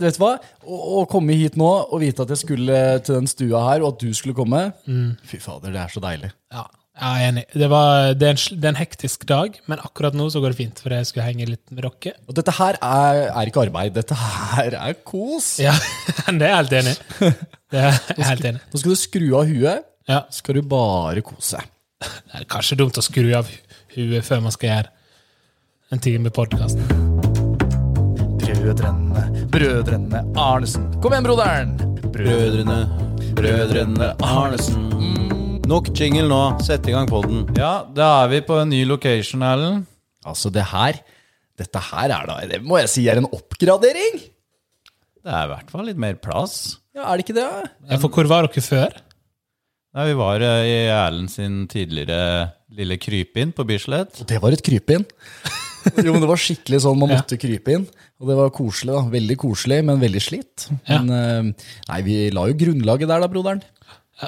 Vet du hva? Å, å komme hit nå og vite at jeg skulle til den stua her, og at du skulle komme Fy fader, det er så deilig. Ja, jeg er enig. Det, var, det, er en, det er en hektisk dag, men akkurat nå så går det fint, for jeg skulle henge litt med dere. Og dette her er, er ikke arbeid. Dette her er kos. Ja, det er jeg helt enig i. Nå skal du skru av huet. Ja, Skal du bare kose. det er kanskje dumt å skru av hu- huet før man skal gjøre en time podkast. Brødrene, brødrene Arnesen. Kom igjen, broderen! Brødrene, brødrene Arnesen. Nok jingle nå. Sett i gang poden. Ja, da er vi på en ny location, Erlend. Altså, det her Dette her er da Det må jeg si er en oppgradering! Det er i hvert fall litt mer plass. Ja, Er det ikke det? Ja, for hvor var dere før? Nei, vi var eh, i Erlend sin tidligere lille krypinn på Bislett. Og det var et krypinn. Jo, men det var skikkelig sånn man måtte krype inn. Og det var koselig, da. Veldig koselig, men veldig slitt. Ja. Men eh, nei, vi la jo grunnlaget der, da, broderen.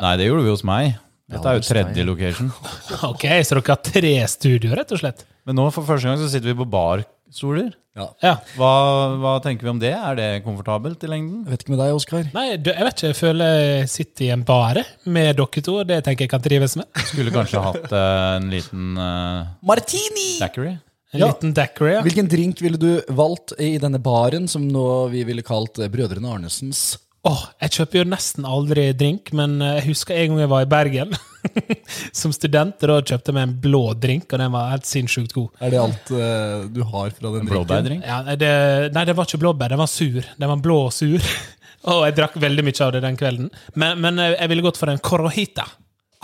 Nei, det gjorde vi hos meg. Dette er jo tredje location. Ok, Så dere har tre studioer, rett og slett? Men nå for første gang så sitter vi på barstoler. Ja. Hva, hva tenker vi om det? Er det komfortabelt i lengden? Jeg vet ikke med deg, Oskar. Nei, jeg vet ikke. Jeg føler jeg sitter i en bare med dere to. Det tenker jeg kan trives med. Skulle kanskje hatt uh, en liten uh, Martini! daiquiri? En Ja. liten daiquiri. Ja. Hvilken drink ville du valgt i denne baren, som nå vi ville kalt eh, Brødrene Arnesens? Åh, jeg kjøper jo nesten aldri drink, men eh, jeg husker en gang jeg var i Bergen som student. Da kjøpte jeg meg en blå drink, og den var helt sinnssykt god. Er det alt uh, du har fra den drinken? Ja, nei, det, nei, det var ikke blåbær, den var sur. Den var blå og sur. og jeg drakk veldig mye av det den kvelden. Men, men jeg ville gått for en corohita.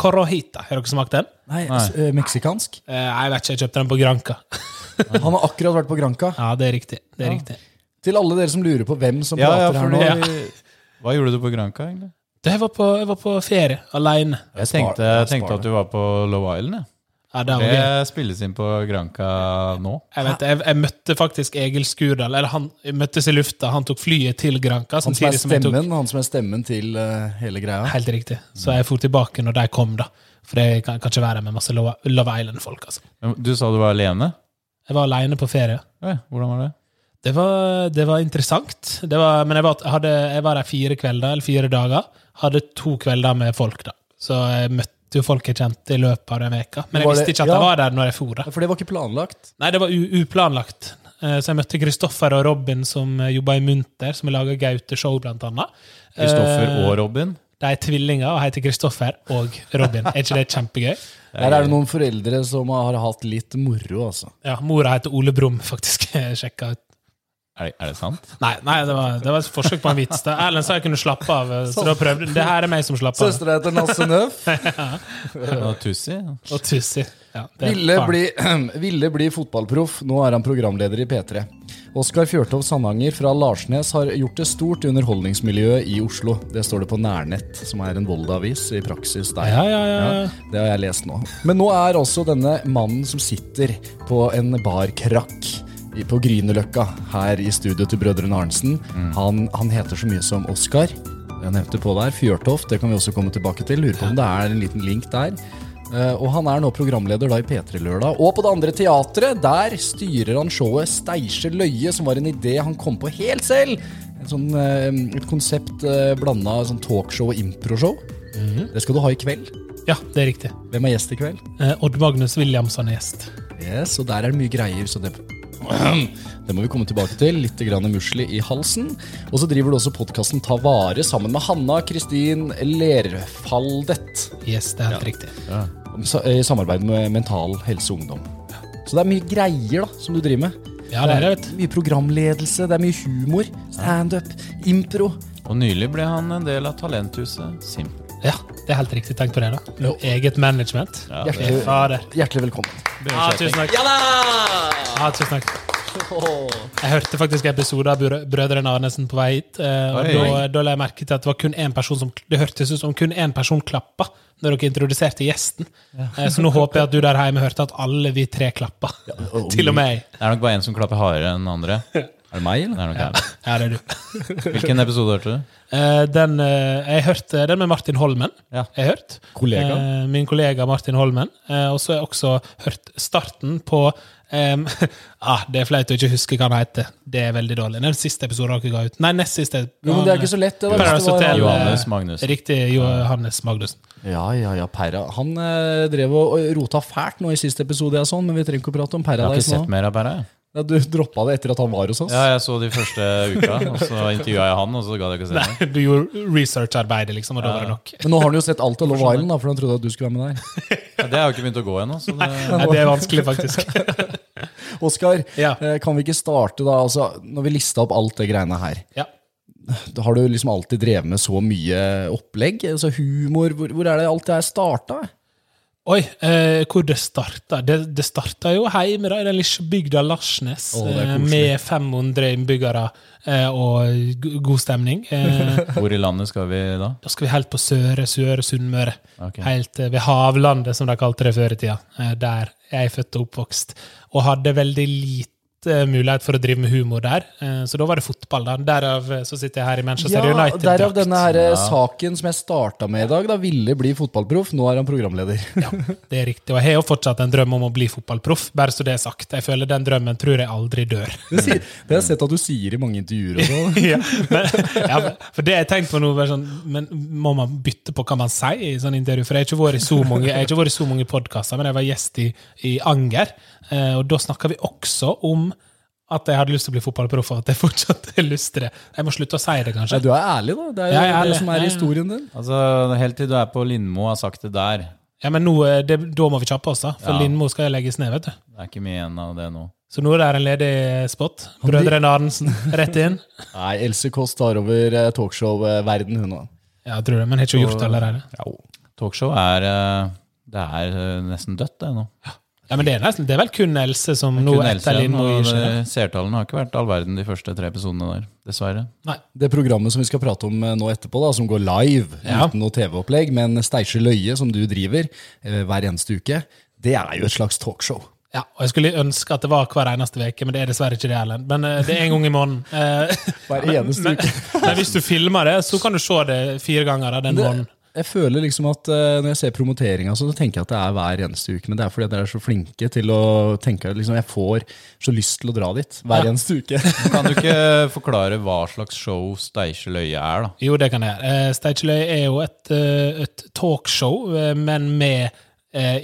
Corohita, Har dere smakt den? Nei, eh, meksikansk. Nei, jeg vet ikke, jeg kjøpte den på Granca. Han har akkurat vært på Granca. Ja, det er riktig. det er riktig. Til alle dere som lurer på hvem som Ja, ja, prater her fordi nå. Hva gjorde du på Granca, egentlig? Det, jeg, var på, jeg var på ferie, alene. Jeg spar- tenkte, jeg jeg tenkte at du var på Love Island. jeg. Ja, det var Det spilles inn på Granca nå. Jeg, vet, jeg, jeg møtte faktisk Egil Skurdal. Eller han jeg møttes i lufta. Han tok flyet til Granca. Han som er samtidig som jeg tok stemmen, han som er stemmen til eh, hele greia. Helt riktig. Så jeg for tilbake når de kom, da. For jeg kan, kan ikke være med masse Love Love Island-folk. altså. Men Du sa du var alene? Jeg var aleine på ferie. Ja, hvordan var det? Det var, det var interessant. Det var, men jeg var, hadde, jeg var der fire kvelder, eller fire dager. Hadde to kvelder med folk, da. Så jeg møtte jo folk jeg kjente i løpet av den veka. Men jeg visste ikke at ja. jeg var der når jeg for. da. For det var ikke planlagt. Nei, det var u uplanlagt. Eh, Så jeg møtte Kristoffer og Robin som eh, jobba i Munter, som laga Gaute-show, blant annet. Kristoffer Eh, og Robin? De er tvillinger og heter Kristoffer og Robin. Er ikke det kjempegøy? Der er det noen foreldre som har hatt litt moro, altså. Ja, Mora heter Ole Brumm, faktisk. Sjekka ut. Er det, er det sant? Nei, nei det, var, det var et forsøk på en vits. Da. Erlend sa jeg kunne slappe av, eh, så da prøvde Det her er meg som slapper av. Søstera heter Nasse Nøff. Og Tussi? Og Tussi. Ja, Ville bli, ville bli fotballproff. Nå er han programleder i P3. Oskar Fjørtov Sandanger fra Larsnes har gjort det stort i underholdningsmiljøet i Oslo. Det står det på Nærnett, som er en Volda-avis i praksis der. Ja, ja, ja. Det har jeg lest nå. Men nå er også denne mannen som sitter på en barkrakk på Grünerløkka her i studio til Brødrene Arntzen. Han, han heter så mye som Oskar. Jeg nevnte på der. Fjørtoft, det kan vi også komme tilbake til. Lurer på om det er en liten link der. Eh, og han er nå programleder da i P3 Lørdag. Og på det andre teatret, der styrer han showet Steisje løye, som var en idé han kom på helt selv. Et, sånn, eh, et konsept uh, blanda sånn talkshow og improshow. Det skal du ha i kveld. ja, det er riktig. Hvem er gjest i kveld? Eh, Odd Magnus Williamson er gjest. Yes, og der er det mye greier, så det det må vi komme tilbake til. Litt grann musli i halsen. Og så driver du også podkasten Ta vare sammen med Hanna Kristin Lerfaldet. Yes, det er helt riktig. Ja. I samarbeid med Mental Helse Ungdom. Så det er mye greier da, som du driver med. Ja, det er det, vet du. Mye programledelse, det er mye humor, standup, impro. Og nylig ble han en del av talenthuset Simple. Ja, det er helt riktig. Tenk på det, da. Eget management. Ja, hjertelig, Hjertelig velkommen. Ja, tusen takk. Ja, tusen takk. Jeg hørte faktisk episoder av Brødrene Arnesen på vei hit. eh, Og da, da la jeg merke til at det var kun én person som Det hørtes ut som kun én person klappa når dere introduserte gjesten. Ja. Så nå håper jeg at du der hjemme hørte at alle vi tre klappa. Til og med jeg. Det er nok bare en som klapper hardere enn andre. Er det meg, eller? Det er nok. Ja, det er du. Hvilken episode hørte du? Eh, den, eh, jeg hørte den med Martin Holmen. Ja. Jeg hørt. Kollega? Eh, min kollega Martin Holmen. Eh, og så har jeg også hørt starten på em, ah, Det er flaut å ikke huske hva han heter. Det er veldig dårlig. Den siste episoden dere ga ut. Nei, nest siste. Jo, men det er ikke så lett. Det, var, det var- Johannes Magnus. Magnussen. Riktig. Johannes Magnussen. Ja, ja, ja, Perra. Han eh, drev og rota fælt nå i siste episode, jeg sånn, men vi trenger ikke å prate om Jeg har ikke sett mer av Perra. Ja, du droppa det etter at han var hos oss. Ja, jeg så de første uka, og så intervjua jeg han, og så gadd jeg ikke se. Nei, du gjorde researcharbeidet, liksom, og det var det nok. Men nå har han jo sett alt av Love Island, da, for han trodde at du skulle være med der. Ja, det har jo ikke begynt å gå ennå. så det- Nei, det er vanskelig, faktisk. Oskar, Ja. eh, kan vi ikke starte da? Altså, når vi lista opp alt det greiene her, Ja. da har du liksom alltid drevet med så mye opplegg? Altså humor, hvor, hvor er det alt det her starta? Oi, eh, hvor det starta? Det, det starta jo hjemme da, i den lille bygda Larsnes, koselig. med 500 innbyggere eh, og god stemning. Eh, Hvor i landet skal vi da? da skal vi helt på Søre Søre Sunnmøre. Okay. Helt eh, ved Havlandet, som de kalte det før i tida. Eh, der jeg er født og oppvokst. Og hadde veldig lite mulighet for å drive med humor der. Eh, så da var det fotball. da. Derav eh, så sitter jeg her i Manchester Ja, United. derav denne her ja. saken som jeg starta med i dag. Da ville bli fotballproff, nå er han programleder. Ja, det er riktig. Og jeg har jo fortsatt en drøm om å bli fotballproff, bare så det er sagt. Jeg føler den drømmen tror jeg aldri dør. Det, sier, det har jeg sett at du sier i mange intervjuer. og ja, men, ja, for det jeg tenkte på nå, sånn, men må man bytte på hva man sier i sånne intervju? For jeg har ikke vært i så mange, jeg har ikke vært i så mange podkaster, men jeg var gjest i, i Anger, eh, og da snakka vi også om at jeg hadde lyst til å bli fotballproff, og at jeg fortsatt har lyst til det. Jeg må slutte å si det, Nei, kanskje. du er ærlig, da. Det er jo er det ærlig. som er Ja, ja. historien din. Altså, Helt til du er på Lindmo og har sagt det der. Ja, men nå, eh, det, Da må vi kjappe oss, da. For Ja. Lindmo skal legges ned, vet du. Det er ikke mye igjen av det nå. Så nå er det en ledig spot. Brødrene Arnesen, rett inn. Nei, Else Kåss tar over eh, talkshow-verden, hun òg. Ja, jeg tror det, men har ikke gjort det allerede. Talkshow er eh, Det er eh, nesten dødt, det nå. Ja, men det er, nesten, det er vel kun Else som nå etter Lindmo seg. Seertallene har ikke vært all verden de første tre episodene der, dessverre. Nei. Det programmet som vi skal prate om eh, nå etterpå, da, som går live Ja. uten noe TV-opplegg, men Steisje Løye, som du driver eh, hver eneste uke, det er jo et slags talkshow. Ja, og jeg skulle ønske at det var hver eneste uke, men det er dessverre ikke det heller. Men eh, det er en gang i måneden. Eh, Hver eneste men, uke. men hvis du filmer det, så kan du se det fire ganger da, den måneden. Jeg føler liksom at eh, Når jeg ser promoteringa, så tenker jeg at det er hver eneste uke. Men det er fordi dere er så flinke til å tenke liksom, Jeg får så lyst til å dra dit hver Ja. eneste uke. Kan du ikke forklare hva slags show Steinkjer er, da? Jo, det kan jeg. Eh, er jo et, eh, et talkshow, men med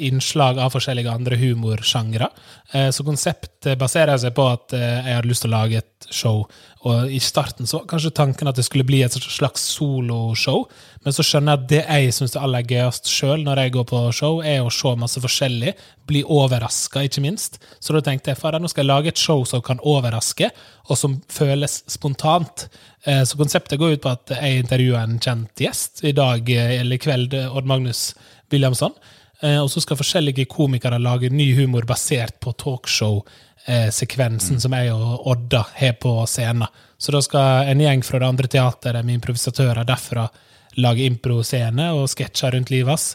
innslag av forskjellige andre humorsjangre. Eh, Så konseptet baserer seg på at jeg hadde lyst til å lage et show. Og I starten så var kanskje tanken at det skulle bli et slags soloshow, men så skjønner jeg at det jeg syns er aller gøyest sjøl når jeg går på show, er å se masse forskjellig, bli overraska, ikke minst. Så da tenkte jeg fader, nå skal jeg lage et show som kan overraske, og som føles spontant. Eh, Så konseptet går ut på at jeg intervjuer en kjent gjest i dag eh, eller i kveld, eh, Odd Magnus Williamson. Og så skal forskjellige komikere lage ny humor basert på talkshow-sekvensen som jeg og Odda har på scenen. Så da skal en gjeng fra det andre teateret med improvisatører derfra lage impro-scene og sketsjer rundt livet hans.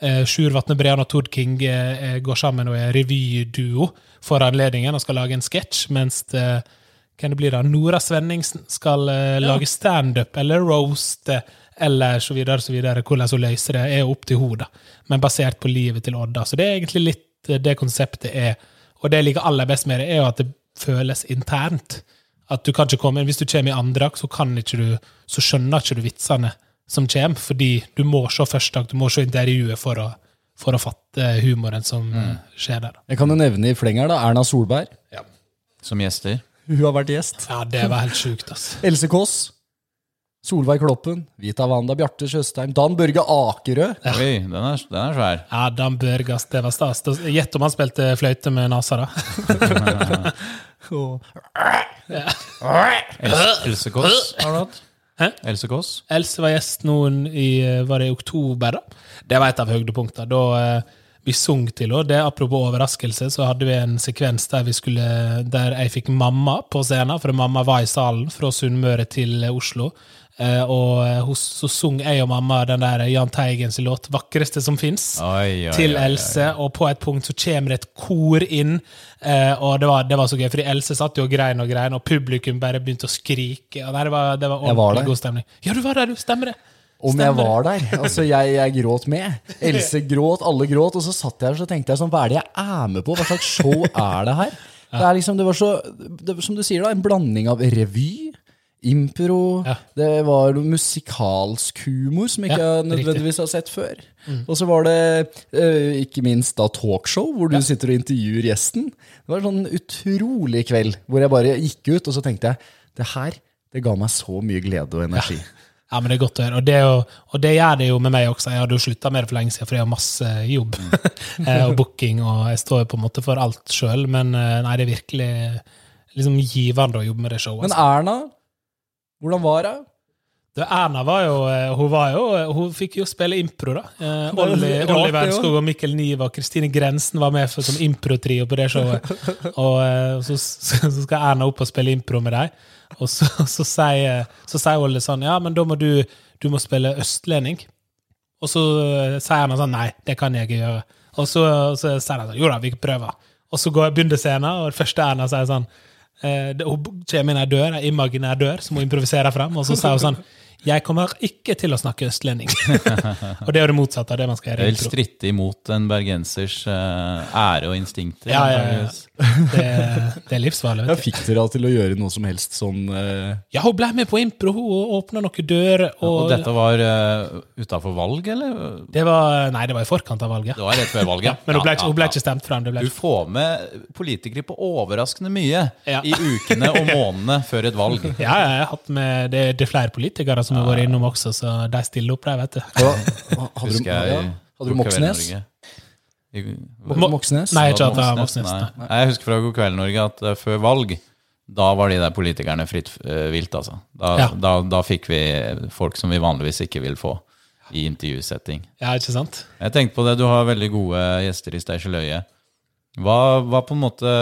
Eh, Sjur Vatne Brean og Tord King eh, eh, går sammen og er revyduo for anledningen og skal lage en sketsj, mens det, kan det bli da, Nora Svenningsen skal eh, lage standup eller roast eh, eller så videre, så videre. Hvordan hun løser det, er opp til henne, men basert på livet til Odda. Så det er egentlig litt eh, det konseptet er. Og det jeg liker aller best med det, er jo at det føles internt. At du kan ikke komme inn, Hvis du kommer i andre akt, så, kan ikke du, så skjønner ikke du vitsene som kommer, fordi du må se første akt, du må se intervjuet for å, for å fatte humoren som mm. skjer der. Jeg kan jo nevne i fleng her da, Erna Solberg. Ja. Som gjester. Hun har vært gjest. Ja, det var helt sjukt, altså. Else Kåss. Solveig Kloppen. Vita Wanda. Bjarte Tjøstheim. Dan Børge Akerø. Oi, den er, den er svær. Ja, Dan Børge, det var stas. Gjett om han spilte fløyte med nesa, da. Else Kåss har du hatt? Hæ? Else Kåss? Else var gjest noen i, var det i oktober, da. Det var et av høydepunktene. Da, eh, vi sung til henne. Det Apropos overraskelse, så hadde vi en sekvens der, vi skulle, der jeg fikk mamma på scenen, for mamma var i salen fra Sunnmøre til Oslo. Eh, og eh, så sung jeg og mamma den der Jahn Teigens låt 'Vakreste som fins' til. Else, og på et punkt så kommer det et kor inn, eh, og det var, det var så gøy, fordi Else satt jo og grein og grein, og publikum bare begynte å skrike. Og det var, det var det var ordentlig god stemning. Ja, du var der, du. Stemmer det. Om Stemmer jeg var der. Altså, jeg, jeg gråt med. Else gråt, alle gråt. Og så satt jeg her og tenkte jeg sånn, hva er det jeg er med på? Hva slags show er det her? Det er liksom, det var så, det, som du sier da, en blanding av revy, impro, Ja. det var musikalsk humor som ikke Ja, jeg nødvendigvis har sett før. Og så var det eh, ikke minst da talkshow, hvor du sitter og intervjuer gjesten. Det var en sånn utrolig kveld hvor jeg bare gikk ut, og så tenkte jeg, det her, det ga meg så mye glede og energi. Ja, men det er godt å høre. Og det, jo, og det gjør det jo med meg også. Jeg hadde jo slutta med det for lenge siden, for jeg har masse jobb eh, og booking, og jeg står jo på en måte for alt sjøl. Men eh, nei, det er virkelig liksom givende å jobbe med det showet. Men Altså. Erna, hvordan var hun? Erna var jo eh, Hun var jo, hun fikk jo spille impro, da. Eh, Olli, Olli det og Mikkel Niva og Kristine Grensen var med for som improtrio på det showet. Og så, så skal Erna opp og spille impro med dem. Og så, så, sier, så sier Olli sånn Ja, men da må du, du må spille østlending. Og så eh, sier han sånn Nei, det kan jeg ikke gjøre. Og så, så sier han sånn Jo da, vi prøver. Og så går, begynner scenen, og det første Erna sier sånn eh, det, Hun kommer inn ei dør, ei imaginær dør, som hun improviserer frem, og så sier hun sånn jeg kommer ikke til å snakke østlending. og det er jo det motsatte av det man skal gjøre. Det vil stritte imot en bergensers eh, ære og instinkter. Ja, ja, ja. Det, det er livsfarlig. Ja, Vet du. fikk dere henne til å gjøre noe som helst sånn eh, Ja, hun ble med på impro, hun åpna noen dører. Og, Og dette var uh, utafor valg, eller? det var, Nei, det var i forkant av valget. Det var rett før valget. Men hun ble, Ja, ikke- hun ble ja, ikke stemt frem. Det ble Du ikke. får med politikere på overraskende mye Ja. i ukene og månedene før et valg. Ja, ja, jeg har hatt med, det, det er flere politikere som har vært innom også, så de stiller opp der, vet du. hva- Hadde du, Husker jeg ja, hadde du Kveld Moxnes? Norge. Mo- Moxnes? Nei, ikke at det er Moxnes? Moxnes. Nei. Nei, Jeg husker fra God kveld Norge at eh, før valg, da var de der politikerne fritt uh, vilt, altså. Da, Ja. da, da fikk vi folk som vi vanligvis ikke vil få i intervjusetting. Ja, ikke sant? Jeg tenkte på det, du har veldig gode gjester i Steiseløye. Hva, hva på en måte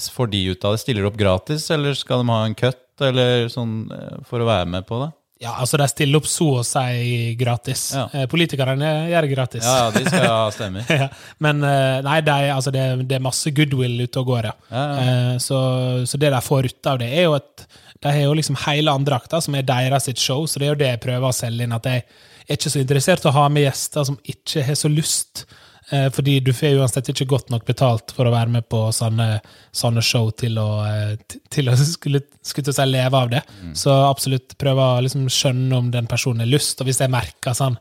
får de ut av det? Stiller de opp gratis, eller skal de ha en cut, eller sånn eh, for å være med på det? Ja, altså De stiller opp så å si gratis. Ja. Eh, Politikerne gjør det gratis. Ja, de skal ha stemmer. Ja, Men eh, nei, er, altså, det, det er masse goodwill ute og går, ja. Ja, Eh, Så, så det de får ut av det, er jo at de har jo liksom hele andrakta, som er deres sitt show, så det er jo det jeg prøver å selge inn. At jeg er ikke så interessert i å ha med gjester som ikke har så lyst. Eh, Fordi du får uansett ikke godt nok betalt for å være med på sånne, sånne show til å, eh, til å skulle, skulle si leve av det. Så absolutt prøve å liksom skjønne om den personen har lyst, og hvis jeg merker sånn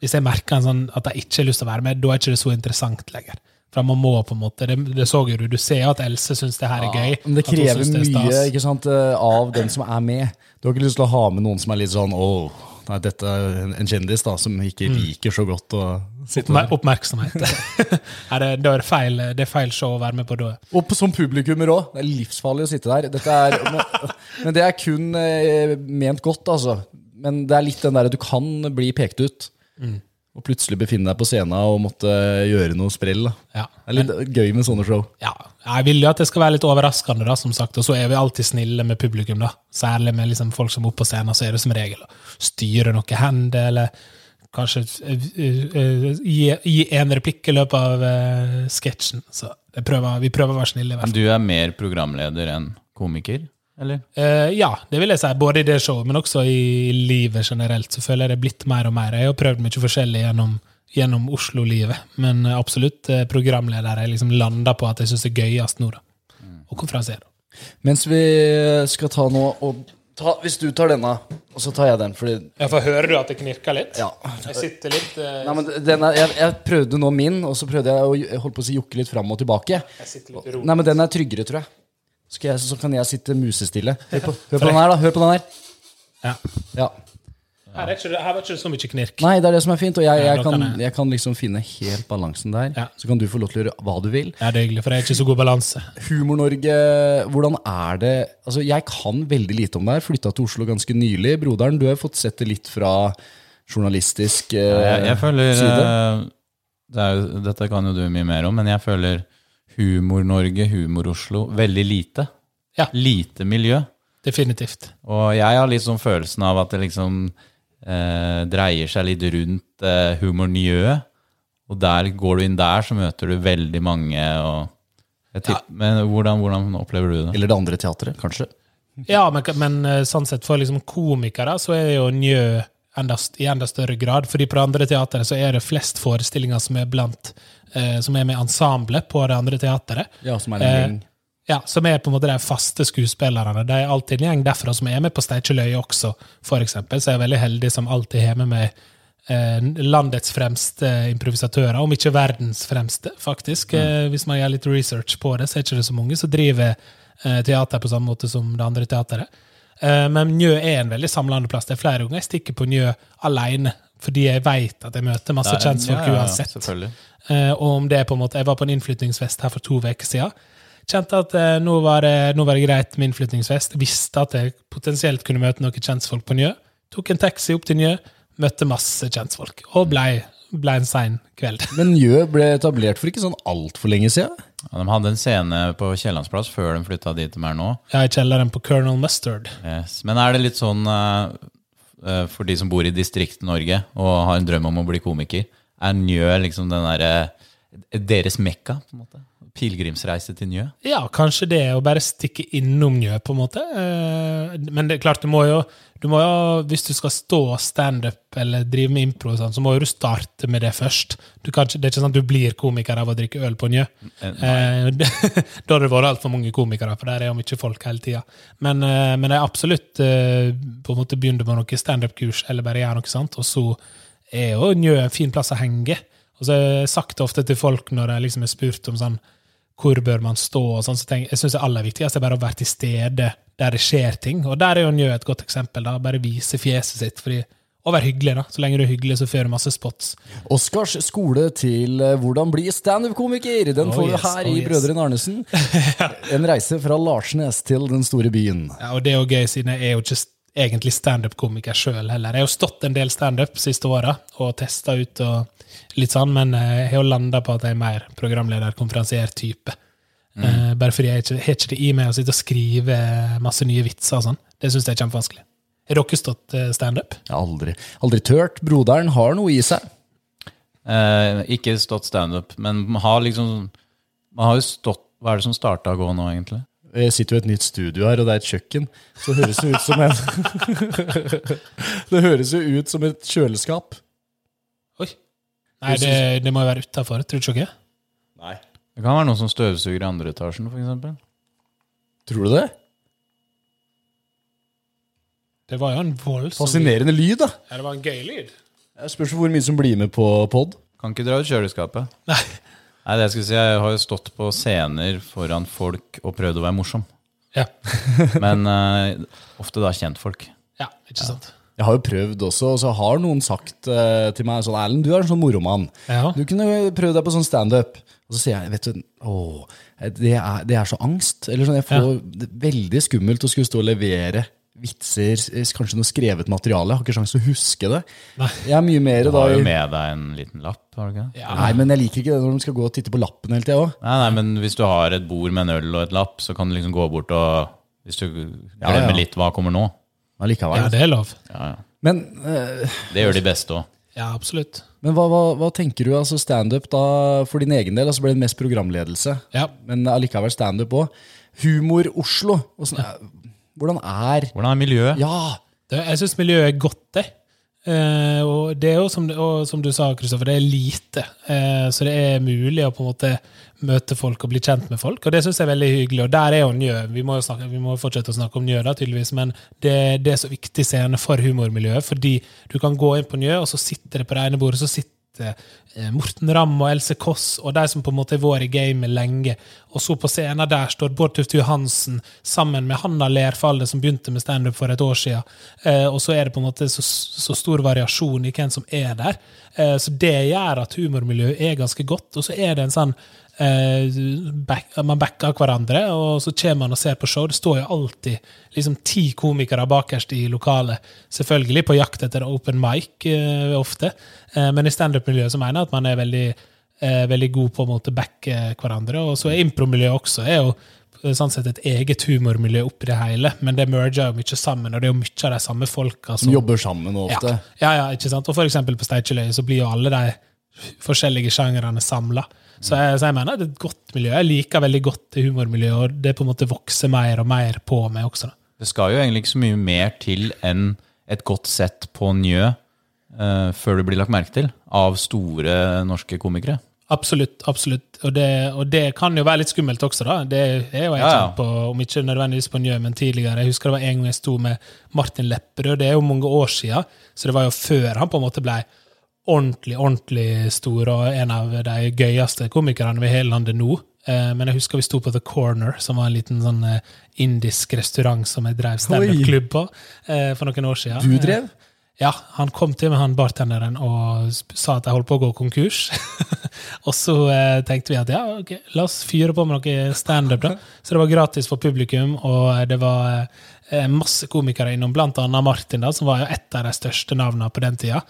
hvis jeg merker en sånn at de ikke har lyst til å være med, da er ikke det så interessant lenger. For man må på en måte, Det, det så jo du. Du ser at Else syns det her er gøy. Men det krever det mye ikke sant, eh, av den som er med. Du har ikke lyst til å ha med noen som er litt sånn åh, nei, dette er en- en kjendis da, som ikke Mm. liker så godt å Oppmer oppmerksomhet. Nei, det, det, er feil, det er feil show å være med på da. Og som publikummer òg. Det er livsfarlig å sitte der. Er, men, men det er kun eh, ment godt, altså. Men det er litt den derre du kan bli pekt ut. Mm. Og plutselig befinne deg på scenen og måtte gjøre noe sprell. Ja. Det er litt gøy med sånne show. ja. Jeg vil jo at det skal være litt overraskende, da, som sagt. Og så er vi alltid snille med publikum, da. Særlig med liksom folk som er oppe på scenen, så er det som regel å styre noe hender, eller kanskje eh, eh, gi, gi en replikk i løpet av uh, sketsjen. Så jeg prøver, vi prøver å være snille. Men du er mer programleder enn komiker, eller? Uh, ja, det vil jeg si. Både i det showet, men også i livet generelt. Så føler jeg det er blitt mer og mer. Jeg har prøvd mye forskjellig gjennom, gjennom Oslo-livet. Men absolutt uh, programleder. Jeg liksom landa på at jeg syns det er gøyest nå, da. Og konferansier. Mens vi skal ta nå og ta, Hvis du tar denne, og så tar jeg den, fordi Ja, for hører du at det knirker litt? Ja. Jeg sitter litt eh, Nei, men den er, jeg, jeg prøvde nå min, og så prøvde jeg å jeg holdt på å si jokke litt fram og tilbake. Jeg sitter litt rolig. Nei, men den er tryggere, tror jeg. Skal jeg så kan jeg sitte musestille. Hør på, hør på den her, da. Hør på den her. Ja. Ja. Her, er ikke, det- her var ikke så mye knirk. Nei, det er det som er fint, og jeg, jeg, kan, jeg- kan liksom finne helt balansen der. Ja. Så kan du få lov til å gjøre hva du vil. Ja, det er hyggelig, for jeg er ikke så god balanse. Humor-Norge, hvordan er det Altså, jeg kan veldig lite om det her. Flytta til Oslo ganske nylig. Broderen, du har fått sett det litt fra journalistisk eh, Jeg, jeg føler side. eh, det er, dette kan jo du mye mer om, men jeg føler Humor-Norge, Humor-Oslo, veldig lite. Ja. Lite miljø. Definitivt. Og jeg har sånn følelsen av at det liksom eh, dreier seg litt rundt eh, humorniøet. Og der går du inn der, så møter du veldig mange. Og jeg tipp, Men hvordan, hvordan opplever du det? Eller det andre teatret, kanskje. Ja, men, men eh, sånn sett for liksom komikere så er det jo Njø enda, i enda større grad. fordi på det andre teatret så er det flest forestillinger som er blant eh, som er med ensemblet på det andre teatret. Ja, som er en Eh, gjeng. Ja, Som er på en måte de faste skuespillerne. Det er alltid en gjeng derfra som er med på Steikjeløy også, for eksempel. Så jeg er veldig heldig som alltid har med meg eh, landets fremste improvisatører, om ikke verdens fremste, faktisk. Eh, hvis man gjør litt research på det, så er det ikke så mange som driver eh, teater på samme måte som det andre teateret. Eh, men Njø er en veldig samlende plass. Det er flere ganger jeg stikker på Njø alene, fordi jeg vet at jeg møter masse kjentfolk ja, ja, ja, uansett. Eh, og om det er på en måte, Jeg var på en innflyttingsfest her for to uker siden. Kjente at eh, nå, var det, nå var det greit med innflyttingsfest. Visste at jeg potensielt kunne møte noen kjentfolk på Njø. Tok en taxi opp til Njø, møtte masse kjentfolk. Og blei ble en sein kveld. Men Njø ble etablert for ikke sånn altfor lenge siden. Ja, de hadde en scene på Kiellandsplass før de flytta dit de er nå. Er i kjelleren på Colonel Mustard. Yes. Men er det litt sånn eh, eh, for de som bor i Distrikt-Norge og har en drøm om å bli komiker, er Njø liksom den derre deres mekka, på en måte? Pilegrimsreise til Njø? Ja, kanskje det å bare stikke innom Njø, på en måte. Eh, Men det er klart, du må jo, du må jo hvis du skal stå standup eller drive med impro, sånn, så må jo du starte med det først. Du kan det er ikke sånn at du blir komiker av å drikke øl på Njø. Eh, da har det vært altfor mange komikere, for der er jo mye folk hele tida. Men, eh, men jeg absolutt eh, på en måte begynner med noe standup-kurs, eller bare gjør noe sånt, og så er jo Njø en fin plass å henge. Og så har jeg sagt det ofte til folk når jeg liksom er spurt om sånn hvor bør man stå? og sånn, så tenk, Jeg syns det aller viktigste er bare å være til stede der det skjer ting. Og der er jo Njø et godt eksempel. da, Bare vise fjeset sitt. fordi og være hyggelig, da. Så lenge du er hyggelig, så får du masse spots. Oskars skole til eh, hvordan bli standup-komiker. Den Oh får du yes, her oh i. Brødrene Arnesen. En reise fra Larsnes til den store byen. Ja, og det er jo gøy, siden jeg er jo ikke egentlig standup-komiker sjøl heller. Jeg har jo stått en del standup siste åra og testa ut og litt sånn, men eh, jeg har landa på at jeg er mer programleder, konferansier-type. Eh, bare fordi jeg ikke, har ikke det i meg å sitte og skrive masse nye vitser og sånn. Det syns jeg er kjempevanskelig. Har dere stått eh, standup? Aldri, aldri tørt. Broderen har noe i seg. Eh, ikke stått standup, men man har liksom Man har jo stått Hva er det som starta å gå nå, egentlig? Jeg sitter jo i et nytt studio her, og det er et kjøkken. Så det høres jo ut som en Det høres jo ut som et kjøleskap. Nei, det, det må jo være utafor, tror du ikke? Nei. Det kan være noen som støvsuger i andre etasjen, f.eks. Tror du det? Det var jo en voldsom Fascinerende lyd, da. Ja, det var en gøy lyd. Jeg spørs hvor mye som blir med på pod. Kan ikke dra ut kjøleskapet. Nei. Nei, det jeg skulle si, jeg har jo stått på scener foran folk og prøvd å være morsom. Ja. Men uh, ofte da kjentfolk. ja, ikke sant? Jeg har jo prøvd også, og så har noen sagt uh, til meg sånn Erlend, du er en sånn moromann. Ja. Du kunne prøvd deg på sånn standup. Og så sier jeg, vet du, åh, det er, det er så angst. Eller sånn, jeg får det er veldig skummelt å skulle stå og levere vitser, kanskje noe skrevet materiale. Jeg har ikke sjanse til å huske det. Nei. Jeg er mye mer Du da har jo med deg en liten lapp, har du ikke? Ja. Nei, men jeg liker ikke det når de skal gå og titte på lappen hele tida òg. Nei, nei, men hvis du har et bord med en øl og et lapp, så kan du liksom gå bort og Hvis du glemmer ja. litt hva kommer nå. Allikevel. ja, det er lov. Ja, ja. Men, eh, Det gjør de beste òg. Ja, absolutt. men hva, hva, hva tenker du? altså Standup for din egen del, altså ble det mest programledelse. Ja. Men allikevel standup òg. Humor Oslo. Hvordan hvordan er Hvordan er miljøet? Ja! Det, jeg syns miljøet er godt, det. Eh, og det er jo som, som du sa, Kristoffer, det er lite. Eh, så det er mulig å på en måte møte folk og bli kjent med folk, og det syns jeg er veldig hyggelig. Og der er jo Njø. Vi må jo snakke, vi må fortsette å snakke om Njø, da, tydeligvis, men det, det er så viktig scene for humormiljøet, fordi du kan gå inn på Njø, og så sitter det på det ene bordet så sitter eh, Morten Ramm og Else Kåss og de som på en måte har vært i gamet lenge. Og så på scenen der står Bård Tufte Johansen sammen med Hanna Lerfalde, som begynte med standup for et år siden. Eh, og så er det på en måte så, så stor variasjon i hvem som er der. Eh, så det gjør at humormiljøet er ganske godt. Og så er det en sånn back, Man backer hverandre, og så kommer man og ser på show. Det står jo alltid liksom ti komikere bakerst i lokalet. Selvfølgelig på jakt etter open mic eh, ofte, eh, men i standup-miljøet så mener jeg at man er veldig eh, veldig god på å backe hverandre. Og så er impromiljøet også er jo eh, sånn sett et eget humormiljø oppi det hele, men det merger jo mye sammen, og det er jo mye av de samme folka Som jobber sammen ofte. ja, ja, ja, ikke sant? Og for eksempel på Steinkjeløy så blir jo alle de forskjellige sjangrene samla. Så, jeg- så jeg mener det er et godt miljø. Jeg liker veldig godt det humormiljøet, og det på en måte vokser mer og mer på meg også. da. Det skal jo egentlig ikke så mye mer til enn et godt sett på Njø uh, før du blir lagt merke til av store norske komikere. Absolutt. absolutt. Og det, og det kan jo være litt skummelt også, da. Det er jo jeg Ja, kjent på, om ikke nødvendigvis på Njø, men tidligere. Jeg husker det var en gang jeg sto med Martin Lepperød, det er jo mange år siden, så det var jo før han på en måte ble ordentlig, ordentlig stor, og en av de gøyeste komikerne ved hele landet nå. Eh, Men jeg husker vi sto på The Corner, som var en liten sånn eh, indisk restaurant som jeg drev standup-klubb på eh, for noen år siden. Du drev? Ja, han kom til med han bartenderen og sa at jeg holdt på å gå konkurs. og så eh, tenkte vi at ja, ok, la oss fyre på med noe standup. da. Så det var gratis for publikum, og det var eh, masse komikere innom, blant annet Martin, da, som var jo et av de største navnene på den tida.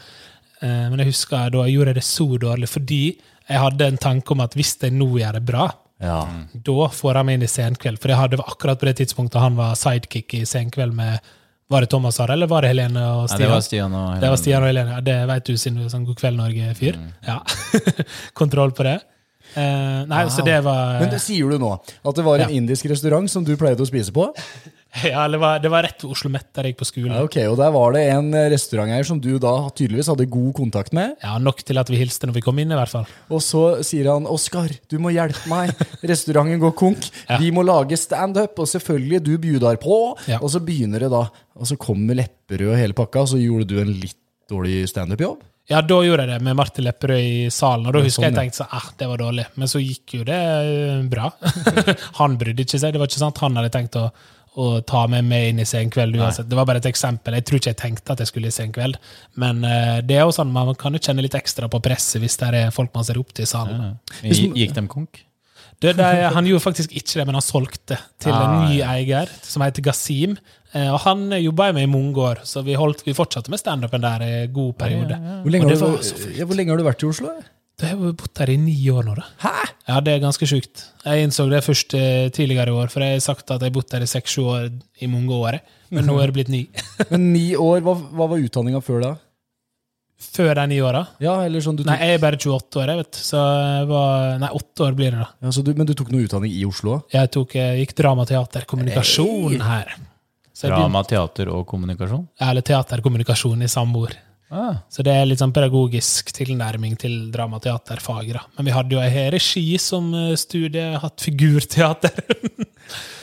Eh, men jeg husker da gjorde jeg det så dårlig fordi jeg hadde en tanke om at hvis jeg nå gjør det bra, Ja. da får han meg inn i Senkveld. For jeg hadde akkurat på det tidspunktet han var sidekick i Senkveld med Var det Thomas Harald, eller var det Helene og Nei, Stian? det var Stian og Det var Stian og Helene. Ja, det vet du siden du er sånn God kveld, Norge-fyr. Ja. Kontroll på det. Eh, nei, så det var Men det sier du nå at det var en Ja. indisk restaurant som du pleide å spise på? Ja, det var, det var rett ved Oslo Met der jeg gikk på skolen. Ja, ok, Og der var det en restauranteier som du da tydeligvis hadde god kontakt med. Ja, Nok til at vi hilste når vi kom inn, i hvert fall. Og så sier han 'Oskar, du må hjelpe meg. Restauranten går konk. Vi må lage standup.' Og selvfølgelig, du bjuder på. Ja. Og så begynner det da. Og så kommer Lepperød og hele pakka, og så gjorde du en litt dårlig standup-jobb. Ja, da gjorde jeg det med Martin Lepperød i salen, og da husker sånn, jeg tenkte sånn, ah, det var dårlig. Men så gikk jo det eh, bra. han brydde ikke seg. Det var ikke sant han hadde tenkt å, å ta med meg inn i Senkveld uansett. Det var bare et eksempel. Jeg tror ikke jeg tenkte at jeg skulle i Senkveld. Men uh, det er jo sånn, man kan jo kjenne litt ekstra på presset hvis det er folk man ser opp til i salen. Ja. gi- Gikk de konk? Det, det, han gjorde faktisk ikke det, men han solgte til en ny ny eier som heter Gazim. Eh, Og han jobba jeg med i mange år, så vi, holdt, vi fortsatte med standupen der en god periode. Hvor lenge, Og det var du, så ja, hvor lenge har du vært i Oslo? Da har jeg jo bodd her i ni år nå, da. Hæ? Ja, det er ganske sjukt. Jeg innså det først eh, tidligere i år, for jeg har sagt at jeg har bodd her i seks-sju år i mange år. Men nå er det blitt ni. Men ni år, hva, hva var utdanninga før da? Før de ni åra. Ja, eller sånn du tok, Nei, jeg er bare 28 år, jeg, vet. Så jeg var Nei, åtte år blir det, da. ja, så du, Men du tok noe utdanning i Oslo? Jeg tok, jeg gikk dramateater, kommunikasjon her. Så jeg Drama, teater og kommunikasjon? Eller teaterkommunikasjon i samme ord. Ah, Så det er litt sånn pedagogisk tilnærming til dramateaterfaget. da. Men vi hadde jo ei regi som eh, studie, hatt figurteater.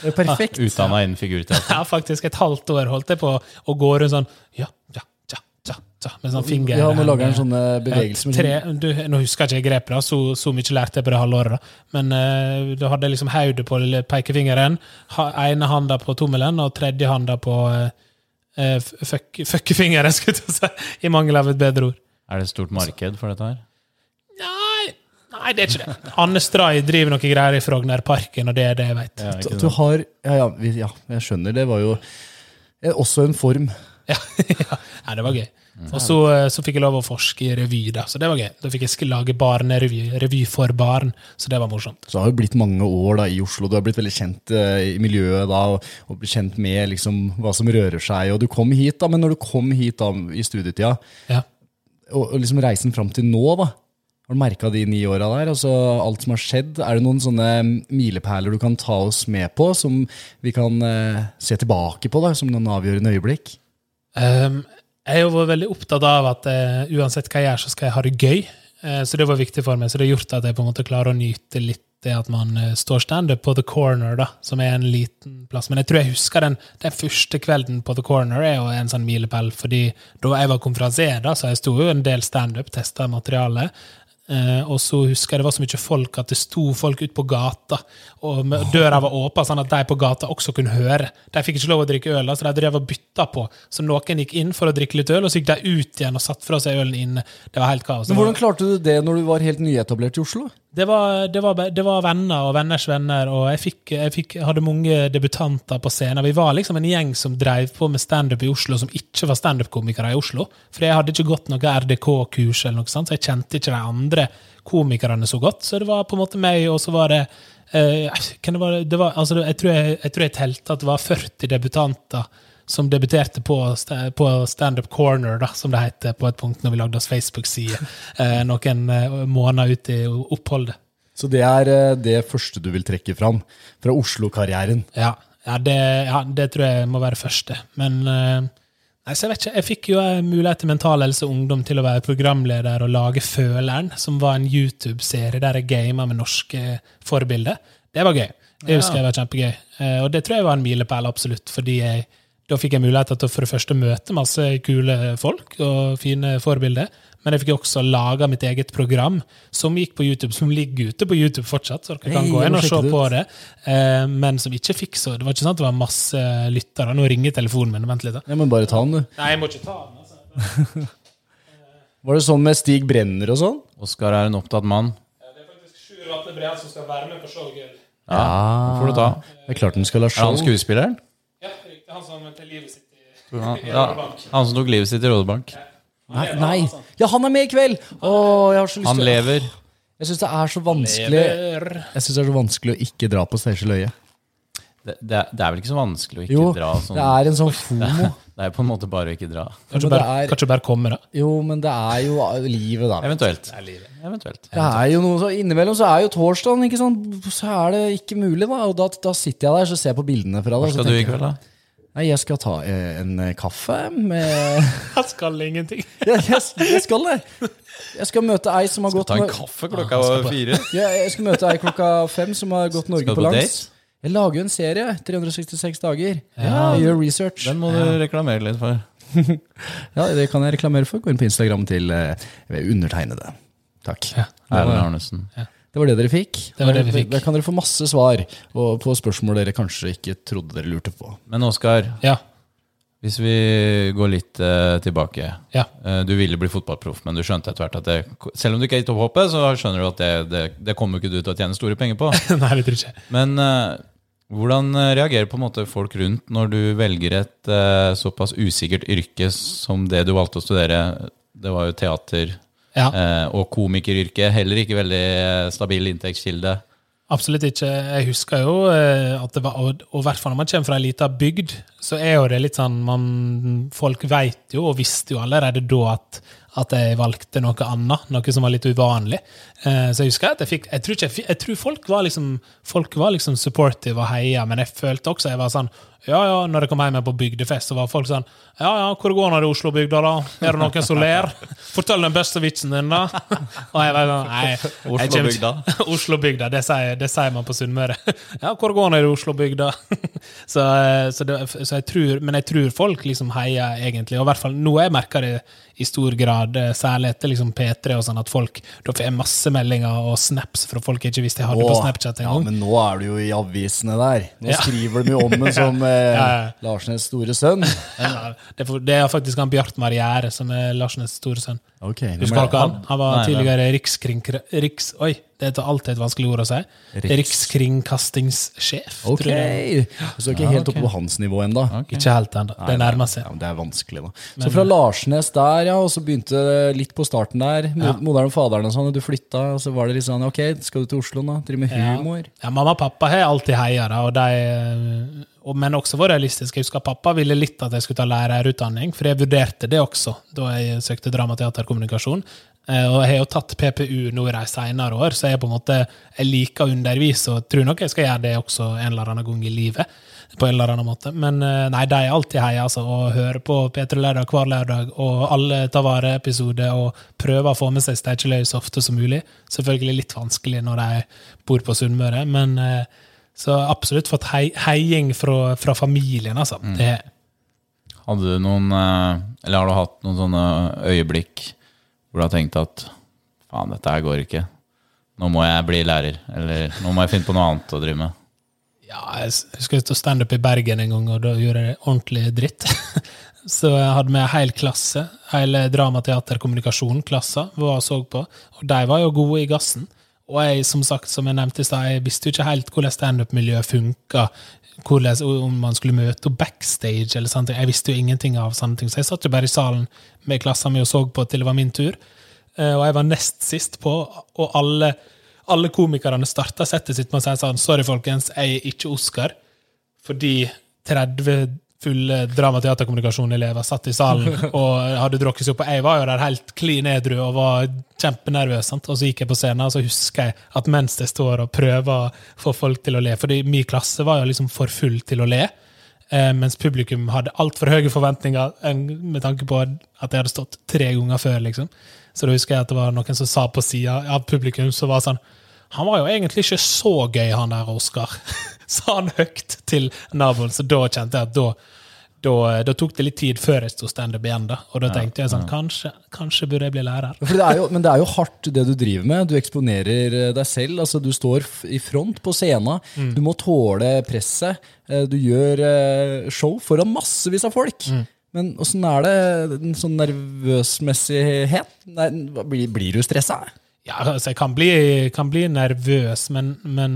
Det er perfekt. Utdanna innen figurteater. ja, faktisk et halvt år holdt jeg på å gå rundt sånn ja, ja, ja, ja, ja, med sånn finger. Ja, nå lager han eh, sånne bevegelser. ja, tre, du, Nå husker jeg ikke grepet, da, så, så mye lærte jeg på det halvåret. da. Men uh, du hadde liksom hodet på pekefingeren, ha, ene handa på tommelen og tredje handa på uh, fuck, fuckefingeren, skulle jeg si, i mangel av et bedre ord. Er det et stort marked for dette her? Nei, nei, det er ikke det. Anne Stray driver noe greier i Frognerparken, og det er det jeg vet. Ja, At du har ja, ja, ja, jeg skjønner. Det var jo eh, også en form. Ja, ja. Nei, det var gøy. Og så, eh, så fikk jeg lov å forske i revy, da, så det var gøy. Da fikk jeg lage barnerevy, revy for barn, så det var morsomt. Så det har jo blitt mange år da i Oslo. Du har blitt veldig kjent uh, i miljøet da, og, og kjent med liksom, hva som rører seg. Og du kom hit, da, men når du kom hit da i studietida, Ja. og, og liksom reisen fram til nå, da, har du merka de ni åra der? Altså, alt som har skjedd, Er det noen sånne milepæler du kan ta oss med på, som vi kan eh, se tilbake på da, som noen avgjørende øyeblikk? Um, jeg har vært veldig opptatt av at uh, uansett hva jeg gjør, så skal jeg ha det gøy. Uh, så det var viktig for meg. Så det har gjort at jeg på en måte klarer å nyte litt det at man uh, står standup på The Corner, da, som er en liten plass. Men jeg tror jeg husker den, den første kvelden på The Corner er jo en sånn milepæl, fordi da jeg var konferansier, da, så jeg sto jo en del standup, testa materialet. Eh, og så husker jeg det var så mye folk at det sto folk ute på gata, og døra var åpen, sånn at de på gata også kunne høre. De fikk ikke lov å drikke øl, så de drev og bytta på. Så noen gikk inn for å drikke litt øl, og så gikk de ut igjen og satt fra seg ølen inne. Det var helt kaos. Men Hvordan klarte du det når du var helt nyetablert i Oslo? Det var, det, var, det var venner og venners venner, og jeg, fikk, jeg fikk, hadde mange debutanter på scenen. Vi var liksom en gjeng som drev på med standup i Oslo, som ikke var standup-komikere i Oslo. For jeg hadde ikke gått noe RDK-kurs, eller noe sånt, så jeg kjente ikke de andre komikerne så godt. Så det var på en måte meg, og så var det eh, det var, det altså, jeg, tror jeg, jeg tror jeg telte at det var 40 debutanter som debuterte på, på Standup Corner, da, som det heter, på et punkt når vi lagde oss Facebook-side eh, noen eh, måneder ut i oppholdet. Så det er eh, det første du vil trekke fram fra Oslo-karrieren. Ja, ja, det, ja, det tror jeg må være første. Men eh, nei, så jeg vet ikke, jeg fikk jo mulighet til Mental Helse Ungdom til å være programleder og lage Føleren, som var en YouTube-serie der jeg gama med norske forbilder. Det var gøy. Det husker jeg var kjempegøy. Og det tror jeg var en milepæl, absolutt, fordi jeg, da fikk jeg mulighet til å for det første møte masse kule folk og fine forbilder. Men jeg fikk også laga mitt eget program som gikk på YouTube, som ligger ute på YouTube fortsatt. så dere kan Hei, gå inn og se på det. Eh, men som ikke fikk så Det var ikke sånn at det var masse lyttere. Nå ringer telefonen min. Vent litt. da. Jeg må bare ta den, du. Nei, jeg må ikke ta den. altså. Var det sånn med Stig Brenner og sånn? Oskar er en opptatt mann. Det er faktisk Sjur Atle Breen som skal være med på showet. Ja, det får du ta. Det er klart den skal ha Er han skuespilleren? Han som tok livet sitt i, Han, i ja, han som tok livet sitt i Rådebank. Nei, nei. Ja, han er med i kveld! Å, jeg har så lyst Han til lever. Jeg syns det er så vanskelig Lever. Jeg synes det er så vanskelig å ikke dra på Steinkjer Løie. Det, det, er, det er vel ikke så vanskelig å ikke Jo, dra sånn. det er en sånn fomo. Det er på en måte bare å ikke dra. Kanskje Men det bare, er- kanskje bare komme, da. Jo, men det er jo livet, da. Eventuelt. Eventuelt. Det er jo noe, så Innimellom så er jo torsdagen, ikke sant? så er det ikke mulig. da Og da, da sitter jeg der så ser jeg på bildene fra det. og så skal du i tenker jeg, kveld, da? Nei, jeg skal ta eh, en eh, kaffe med Jeg skal ingenting. ja, jeg, jeg skal det! Jeg skal møte ei som har gått Skal Ta en kaffe klokka fire. Ja, jeg skal møte ei klokka fem som har gått Norge på langs. date? Jeg lager jo en serie. 366 dager. Ja. Jeg gjør research. Den må du reklamere litt for. Ja, Det kan jeg reklamere for. Gå inn på Instagram til eh, undertegnede. Takk. Ja. Erlend Arnesen. Det var det dere fikk. Det var det vi fikk. Der kan dere få masse svar på spørsmål dere kanskje ikke trodde dere lurte på. Men Oskar, Ja. hvis vi går litt uh, tilbake. ja. Uh, du ville bli fotballproff, men du skjønte etter hvert at det, selv om du ikke er i topphoppet, så skjønner du at det, det, det kommer ikke du til å tjene store penger på. Nei, det tror jeg ikke. Men uh, hvordan reagerer på en måte folk rundt når du velger et såpass usikkert yrke som det du valgte å studere? Det var jo teater Ja. eh, og komikeryrket, Heller ikke veldig eh, stabil inntektskilde. Absolutt ikke. Jeg husker jo eh, at det var Og og i hvert fall når man kommer fra ei lita bygd, så er jo det litt sånn man, Folk vet jo, og visste jo allerede da, at, at jeg valgte noe annet. Noe som var litt uvanlig. Eh, Så jeg husker at jeg fikk Jeg tror, jeg, jeg tror folk var liksom Folk var liksom supportive og heia, men jeg følte også jeg var sånn ja, ja, når jeg kom hjem på bygdefest, så var folk sånn Ja, ja, hvor går det i Oslo-bygda, da? Er det noen som ler? Fortell den beste vitsen din, da. Og jeg var sånn Nei. Oslo-bygda. Oslo-bygda, det, det sier man på Sunnmøre. Ja, hvor går det i Oslo-bygda? så, eh, så, så jeg tror, men jeg tror folk liksom heier egentlig, og i hvert fall nå jeg merker det i stor grad, eh, særlig etter liksom P3 og sånn, at folk da får jeg masse meldinger og snaps fra folk jeg ikke visste jeg hadde på Snapchat engang. ja, men nå er du jo i avisene der. Nå Ja. skriver de jo om den som eh, Ja. Larsnes store sønn. Det, er det faktisk han Bjart Marriere som er Larsnes store sønn. Ok, hvem Husker er dere han? Han var Nei, tidligere rikskring... Riks, oi, det er alltid et vanskelig ord å si. Riks. Rikskringkastingssjef, okay. tror jeg. Så ikke helt oppe på hans nivå ennå. Ikke helt ennå. Det nærmer seg. Ja, det er vanskelig, da. Så fra Larsnes der, ja, og så begynte litt på starten der. Ja. Moderen og faderen og sånn, og du flytta, og så var det litt sånn Ok, skal du til Oslo nå? Drive med humor? Ja, mamma og pappa har alltid heia, og de, men også var realistisk. Jeg husker Pappa ville litt at jeg skulle ta lærerutdanning, for jeg vurderte det også da jeg søkte dramateaterkommunikasjon. teater, kommunikasjon. Eh, Og jeg har jo tatt PPU nå i de senere år, så jeg på en måte jeg liker å undervise og tror nok jeg skal gjøre det også en eller annen gang i livet. på en eller annen måte. Men eh, nei, de er alltid heia, altså. Og hører på P3 Lørdag hver lørdag, og alle tar vare-episoder, og prøver å få med seg Steinkjeløy så ofte som mulig. Selvfølgelig litt vanskelig når de bor på Sunnmøre, men eh, så absolutt fått hei, heiing fra, fra familien, altså. Det, Hadde du noen eh, Eller har du hatt noen sånne øyeblikk hvor du har tenkt at faen, dette her går ikke. Nå må jeg bli lærer. Eller nå må jeg finne på noe annet å drive med. Ja, jeg husker jeg sto standup i Bergen en gang, og da gjorde jeg ordentlig dritt. Så jeg hadde med hel klasse, hele drama, teater, kommunikasjon, klassa, var og så på. Og de var jo gode i gassen. Og jeg, som sagt, som jeg nevnte i stad, jeg visste jo ikke helt hvordan standup-miljøet funka. Om man skulle møte backstage eller sånne ting. Jeg visste jo ingenting av sånne ting. Så jeg satt jo bare i salen med klassen min og så på til det var min tur. Eh, Og jeg var nest sist på, og alle, alle komikerne starta settet sitt med å si sånn Sorry, folkens, jeg er ikke Oscar. Fordi 30 fulle dramateaterkommunikasjonelever satt i salen og hadde drukket seg opp. Og jeg var jo der helt klin edru og var kjempenervøs. Sant? Og så gikk jeg på scenen, og så husker jeg at mens jeg står og prøver å få folk til å le Fordi min klasse var jo liksom for full til å le. Eh, mens publikum hadde altfor høye forventninger med tanke på at jeg hadde stått tre ganger før. liksom. Så da husker jeg at det var noen som sa på sida av publikum som var sånn Han var jo egentlig ikke så gøy, han der Oskar. Sa han høyt til naboen. Så da kjente jeg at da, da, da tok det litt tid før jeg sto standup igjen. da. Og da tenkte jeg sånn kanskje, kanskje burde jeg bli lærer. For det er jo, men det er jo hardt, det du driver med. Du eksponerer eh, deg selv. altså Du står i front på scenen. Du må tåle presset. Eh, Du gjør eh, show foran massevis av folk. Men åssen er det en sånn nervøsmessighet? Nei, blir, blir du stressa? Ja, altså, jeg kan bli, kan bli nervøs, men, men,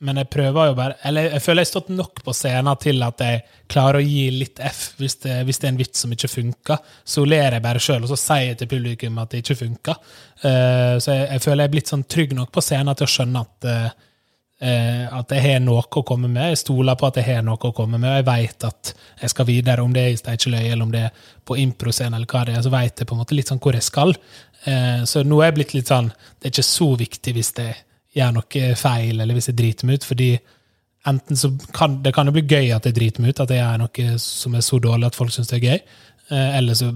men jeg prøver jo bare Eller jeg føler jeg har stått nok på scenen til at jeg klarer å gi litt F hvis det, hvis det er en vits som ikke funker. Så ler jeg bare sjøl, og så sier jeg til publikum at det ikke funker. Uh, så jeg, jeg føler jeg er blitt sånn trygg nok på scenen til å skjønne at uh, at jeg har noe å komme med. Jeg stoler på at jeg har noe å komme med, og jeg vet at jeg skal videre. Om det er i Steinkjeløy eller om det er på improscenen, eller hva det er, så vet jeg på en måte litt sånn hvor jeg skal. Eh, så nå er jeg blitt litt sånn Det er ikke så viktig hvis jeg gjør noe feil, eller hvis jeg driter meg ut, fordi enten så kan det kan jo bli gøy at jeg driter meg ut, at jeg gjør noe som er så dårlig at folk syns det er gøy, eh, eller så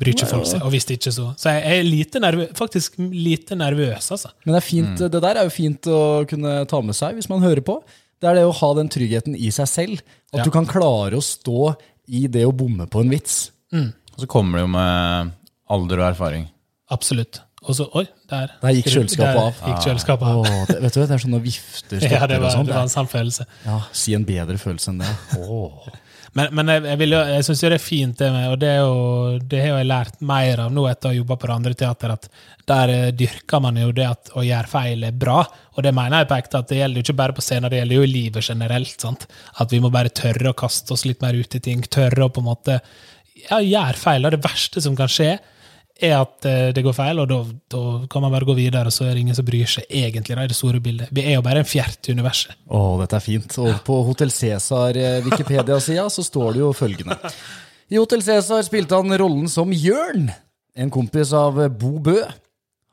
bryr ikke folk seg. Og hvis det ikke så Så jeg er lite nervøs, faktisk lite nervøs, altså. Men det, er fint, det der er jo fint å kunne ta med seg hvis man hører på. Det er det å ha den tryggheten i seg selv. At Ja. du kan klare å stå i det å bomme på en vits. Og så kommer det jo med alder og erfaring. Absolutt. Og så Oi, der. Der gikk kjøleskapet Der av. Gikk kjøleskapet av. Åh, det, vet du, det er sånne vifter, stopper Ja, det og sånt sånn. det var en sann følelse. Ja, Si en bedre følelse enn det. Åh. Men, men jeg, jeg, jo- jeg syns jo det er fint, det med, og det, er jo, det har jeg lært mer av nå etter å ha jobba på det andre teater, at der eh, dyrker man jo det at å gjøre feil er bra. Og det mener jeg på ekte, at det gjelder jo ikke bare på scenen, det gjelder jo i livet generelt. sant? At vi må bare tørre å kaste oss litt mer ut i ting. Tørre å på en måte ja, gjøre feil. er det verste som kan skje, er at eh, det går feil, og da, da kan man bare gå videre, og så er det ingen som bryr seg egentlig da, i det store bildet. Vi er jo bare en fjert i universet. Å, dette er fint. Og på Hotell Cæsar eh, så står det jo følgende. I Hotell Cæsar spilte han rollen som Jørn, en kompis av Bo Bø.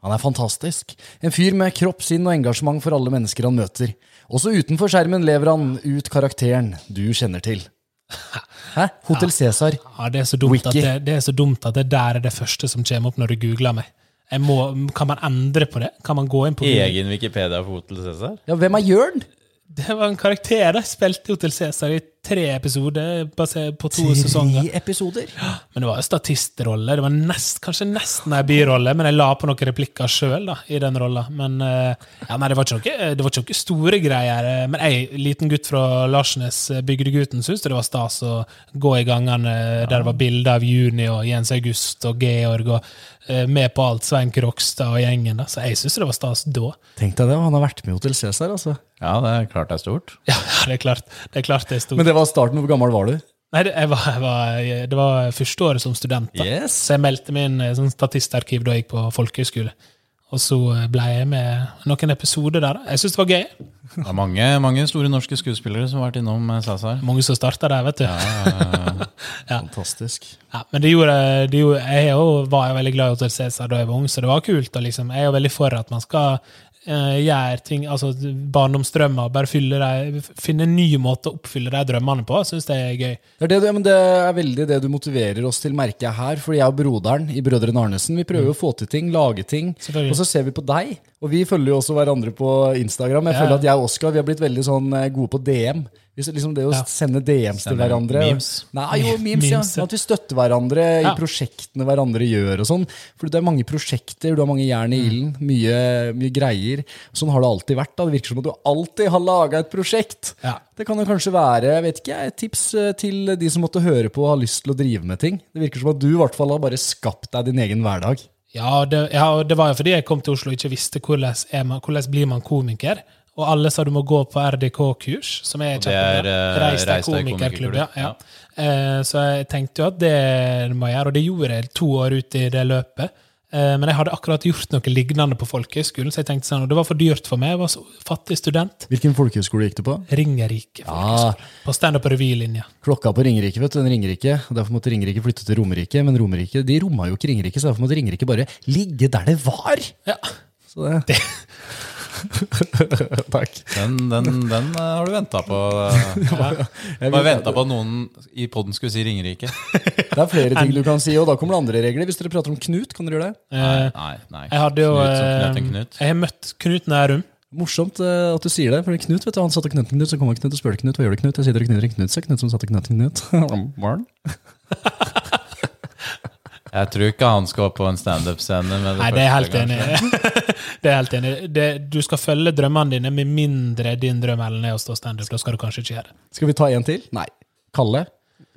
Han er fantastisk. En fyr med kropp, sinn og engasjement for alle mennesker han møter. Også utenfor skjermen lever han ut karakteren du kjenner til. Hæ? Hotell Cæsar. Ja, det er, så dumt at det, det er så dumt at det der er det første som kommer opp når du googler meg. Jeg må, kan man endre på det? Kan man gå inn på Google? Egen Wikipedia for Hotel Cæsar? Ja, hvem er Jørn? Det var en karakter jeg spilte i Hotell Cæsar i tre episoder basert på to sesonger. Tre episoder. Men det var jo statistrolle. Det var nest, kanskje nesten ei birolle, men jeg la på noen replikker sjøl i den rolla. Men eh, ja, nei, det var ikke noe, det var ikke noe store greier. Men ei liten gutt fra Larsnes, eh, Bygdegutten, syntes det var stas å gå i gangene der det var bilder av Juni og Jens August og Georg og eh, med på alt Svein Krokstad og gjengen. da. Så jeg syns det var stas da. Tenk deg det, han har vært med i Hotell Cæsar, altså. Ja, det er klart det er stort. Ja, det er klart det er klart det er stort. Men det var starten. Hvor gammel var du? Nei, det, jeg var, jeg var, det var første året som student. da. Yes. Så jeg meldte meg inn i sånn statistarkiv da jeg gikk på folkehøyskole. Og så ble jeg med noen episoder der. da. Jeg syns det var gøy. Det er mange, mange store norske skuespillere som har vært innom eh, Cæsar. Mange som starta der, vet du. Fantastisk. Ja, men det gjorde, det gjorde Jeg var jo veldig glad i Hotell Cæsar da jeg var ung, så det var kult. Og liksom, jeg er jo veldig for at man skal eh, gjøre ting, altså barndomsdrømmer, bare deg, de, finne en ny måte å oppfylle de drømmene på. Syns det er gøy. Det er, det, ja, men det er veldig det du motiverer oss til, merker jeg her. Fordi jeg og broderen i Brødrene Arnesen vi prøver å få til ting, lage ting. Og så ser vi på deg, og vi følger jo også hverandre på Instagram. Jeg Ja. føler at jeg og Oskar vi har blitt veldig sånn eh, gode på DM. Liksom det å Ja. sende DMs til hverandre. memes. Nei, jo, memes. Memes, ja. At vi støtter hverandre Ja. i prosjektene hverandre gjør og sånn. For det er mange prosjekter, du har mange jern i ilden, mye, mye greier. Sånn har det alltid vært. da. Det virker som at du alltid har laga et prosjekt. Ja. Det kan jo kanskje være jeg vet ikke, et tips eh, til de som måtte høre på og har lyst til å drive med ting. Det virker som at du i hvert fall har bare skapt deg din egen hverdag. Ja, det, ja, det var jo fordi jeg kom til Oslo og ikke visste hvordan, man, hvordan blir man komiker. Og alle sa du må gå på RDK-kurs, som er det kjempebra. eh, Reis deg komikerklubb. Ja, ja. Eh, så jeg tenkte jo at det må jeg gjøre, og det gjorde jeg to år ut i det løpet. Eh, men jeg hadde akkurat gjort noe lignende på folkehøyskolen, så jeg tenkte sånn, og det var for dyrt for meg. Jeg var så fattig student. Hvilken folkehøyskole gikk du på? Ringerike Ja. folkehøyskole. På standup- og revylinja. Klokka på Ringerike, vet du. Den Ringerike. Derfor måtte Ringerike flytte til Romerike. Men Romerike de romma jo ikke Ringerike, så derfor måtte Ringerike bare ligge der det var. Ja. Så det. Takk. Den, den, den eh, har du venta på. eh. Jeg Bare vil- venta på at noen i poden skulle si Ringerike. Det er flere ting du kan si, og da kommer det andre regler. Hvis dere prater om Knut, kan dere gjøre det? Nei, Nei, nei. jeg hadde jo Knut eh, knut. Jeg har møtt Knut Nærum. Morsomt eh, at du sier det, for Knut vet du, han satte Knut Knut, så kom han Knut og spurte Knut, hva gjør du Knut? Jeg sier dere knuter en Knut, så Knut som satte Knut Knut. Jeg tror ikke han skal på en standup-scene. Nei, det er helt enig det er helt enig. Det, du skal følge drømmene dine, med mindre din drøm eller er å stå standup. Da skal du kanskje ikke gjøre det. Skal vi ta en til? Nei. Kalle.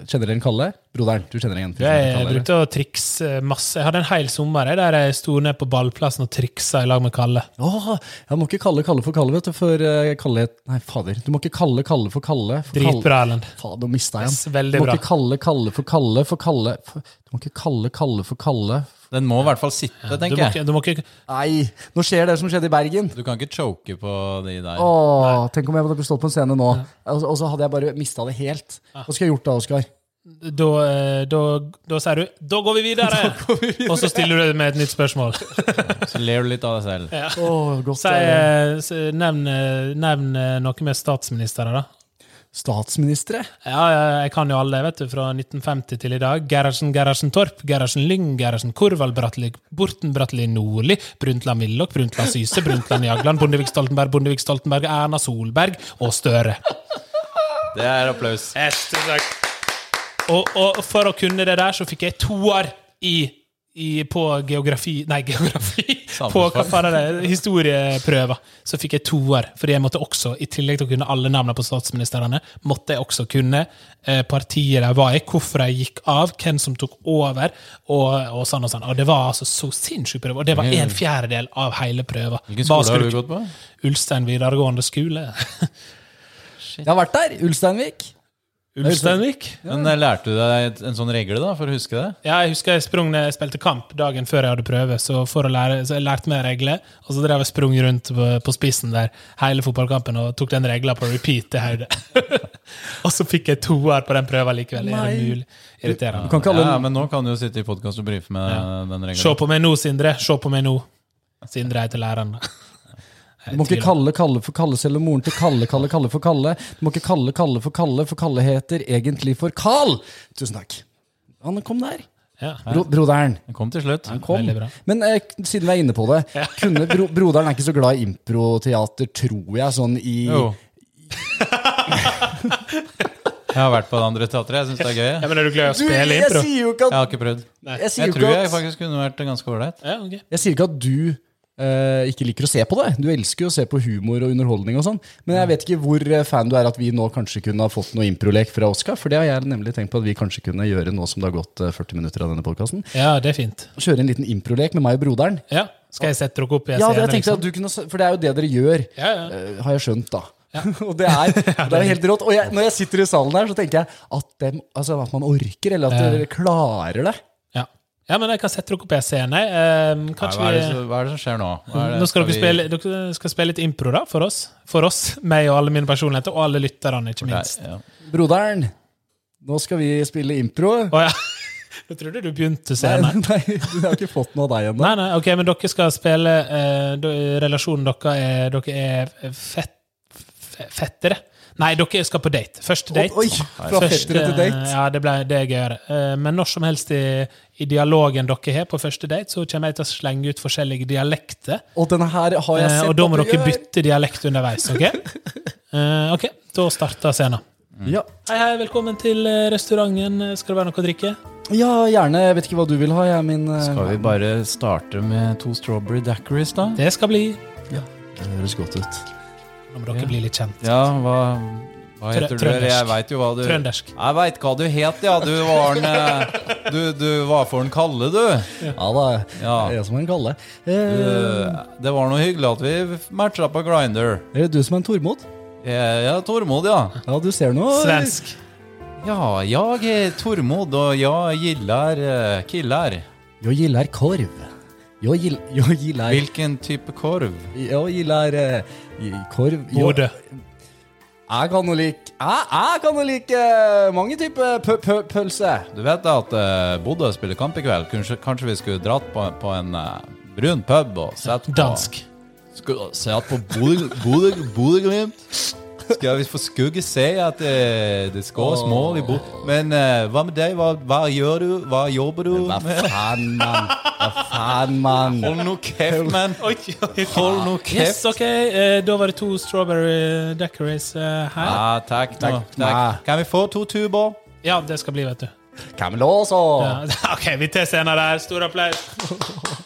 Kjenner dere Kalle? Broderen, du kjenner en fyr Jeg brukte å trikse masse. Jeg hadde en hel sommer der jeg sto ned på ballplassen og triksa i lag med Kalle. Åh, jeg må ikke kalle Kalle for Kalle, vet du, for eh, Kalle Nei, fader. Du må ikke kalle Kalle for Kalle. For. Dritbra, Erlend. Fader, nå mista jeg den. Du må bra. ikke kalle Kalle for Kalle for Kalle for, Du må ikke kalle Kalle for Kalle. Den må i hvert fall sitte, tenker jeg. ikke, du må ikke Nei, nå skjer det som skjedde i Bergen. Du kan ikke choke på de der. Åh, tenk om jeg hadde stått på en scene nå, og, og så hadde jeg bare mista det helt. Hva skulle jeg gjort da, Oskar? da, eh, da, da sier du 'da går vi videre', og så stiller du med et nytt spørsmål. Så ler du litt av deg selv. Si, eh, nevn, nevn noe med statsministeren, da. Statsministre? Ja, jeg kan jo alle, vet du, fra 1950 til i dag. Gerhardsen, Gerhardsen Torp, Gerhardsen Lyng, Gerhardsen Korvald, Bratteli, Borten, Bratteli Nordli, Brundtland Willoch, Brundtland Syse, Brundtland Jagland, Bondevik Stoltenberg, Bondevik Stoltenberg, Erna Solberg og Støre. Det er applaus. Og, og for å kunne det der, så fikk jeg toer i, i, på geografi Nei, geografi! På hva er det? Historieprøver. Så fikk jeg toer, fordi jeg måtte også, i tillegg til å kunne alle navnene på statsministrene, måtte jeg også kunne eh, partiet de var i, hvorfor de gikk av, hvem som tok over, og, og sånn og sånn. Og det var altså så sinnssyk prøve, og det var en fjerdedel av hele prøva. Hvilken skole har du gått på? Ulstein videregående skole. Jeg har vært der! Ulsteinvik. Ulsteinvik? Men eh, Lærte du deg en sånn regle da, for å huske det? Ja, jeg husker jeg sprang ned, jeg spilte kamp dagen før jeg hadde prøve, så, for å lære, så jeg lærte meg regler, og så drev jeg sprung rundt på, på spissen der hele fotballkampen og tok den regla på repeat til hodet. og så fikk jeg toer på den prøva likevel. Er det Nei. mulig? Irriterende. Ikke Ja, men nå kan du jo sitte i podkast og brife med den regla. Se på meg nå, Sindre. Se på meg nå. Sindre heter læreren. Du må ikke kalle Kalle for Kalle selv om moren til Kalle kalle Kalle for Kalle. Du må ikke kalle Kalle for Kalle, for Kalle heter egentlig for Carl! Tusen takk. Han kom der. Ja, Bro broderen. Han kom til slutt. Kom. Men eh, siden vi er inne på det, kunne bro broderen er ikke så glad i improteater, tror jeg, sånn i Jo. Jeg har vært på det andre teatret. Jeg syns det er gøy. Ja, Jeg men Er du glad i å Du, spille jeg impro? sier jo ikke Jeg at, har ikke prøvd. jeg sier Jeg jo tror ikke jeg at, faktisk kunne vært ganske ålreit. Ja, ok. jeg sier ikke at du eh, ikke liker å se på det. Du elsker jo å se på humor og underholdning og sånn. Men jeg vet ikke hvor eh, fan du er at vi nå kanskje kunne ha fått noe improlek fra Oskar. For det har jeg nemlig tenkt på at vi kanskje kunne gjøre nå som det har gått eh, 40 minutter av denne podkasten. Ja, det er fint. Kjøre en liten improlek med meg og broderen. Ja, Skal jeg sette dere opp Jeg Ja, scene? jeg tenkte liksom? at du kunne, For det er jo det dere gjør, Ja, ja. Uh, har jeg skjønt, da. og det er, det er helt rått. Og jeg, når jeg sitter i salen her, så tenker jeg at, dem, altså, at man orker, eller at Ja. dere klarer det. Ja. men jeg kan sette dere opp i en scene. Eh, Nei, kanskje hva, er det, hva er det som skjer nå? Hva er det- Nå skal dere, vi- spille, dere skal spille litt impro da, for oss. For oss, meg og alle mine personligheter, og alle lytterne, ikke minst. minst. ja. Broderen, nå skal vi spille impro. Å ja. Jeg trodde du begynte scenen. nei, jeg har ikke fått noe av deg ennå. Nei, nei, ok, men dere skal spille eh, Relasjonen deres er Dere er fett, fe- fettere. Nei, dere skal på date. Første date. Oi, fra første, til date. Ja, det, ble, det er gøyere. Eh, Men når som helst i, i dialogen dere har på første date, så kommer jeg til å slenge ut forskjellige dialekter. Og denne her har jeg Eh, sett Og da må dere gjør. bytte dialekt underveis. Ok, Eh, ok, da starter scenen. Ja. Hei, hei, velkommen til restauranten. Skal det være noe å drikke? ja, gjerne. Jeg vet ikke hva du vil ha. Jeg er min Skal vi bare starte med to strawberry daiquiris, da? Det skal bli. Det høres godt ut. Nå må dere bli litt kjent. Ja, hva, Hva heter du? Jeg veit jo hva du Trøndersk. Jeg veit hva du het, ja. Du var en eh, Du, du var for en Kalle, du. Ja da, Ja. det er jeg som en Kalle. Eh, Det var noe hyggelig at vi matcha på Grinder. er det du som er en Tormod? Jeg er Tormod, ja. Ja, du ser noe Svensk. Ja, jeg er Tormod, og jeg gillar eh, killar. Jag gillar korv. Jag, gillar, jag gillar... Hvilken type korv? Jag gillar eh, korv. Jag- Jeg kan jo like Jeg, jeg kan jo like eh, mange typer pø- pø- pølse. Du vet at uh, Bodø spiller kamp i kveld. Kanskje, kanskje vi skulle dratt på, på en uh, brun pub og sett på Dansk. Skulle sett på Bodø- Bodø- Bodø-Glimt? Skal vi få skugge se at det, det skåres mål i bord. Men uh, hva med deg? Hva, hva gjør du? Hva jobber du Hva med? faen, mann? Hva faen, mann? Hold nå kjeft, mann! Hold nå Yes, ok. eh, da var det to strawberry decorates eh, her. Ja, takk. Takk. takk. Kan vi få to tuber? Ja, det skal bli, vet du. Kan vi låse? Ja. Ok, vi tar scenen der. Stor applaus.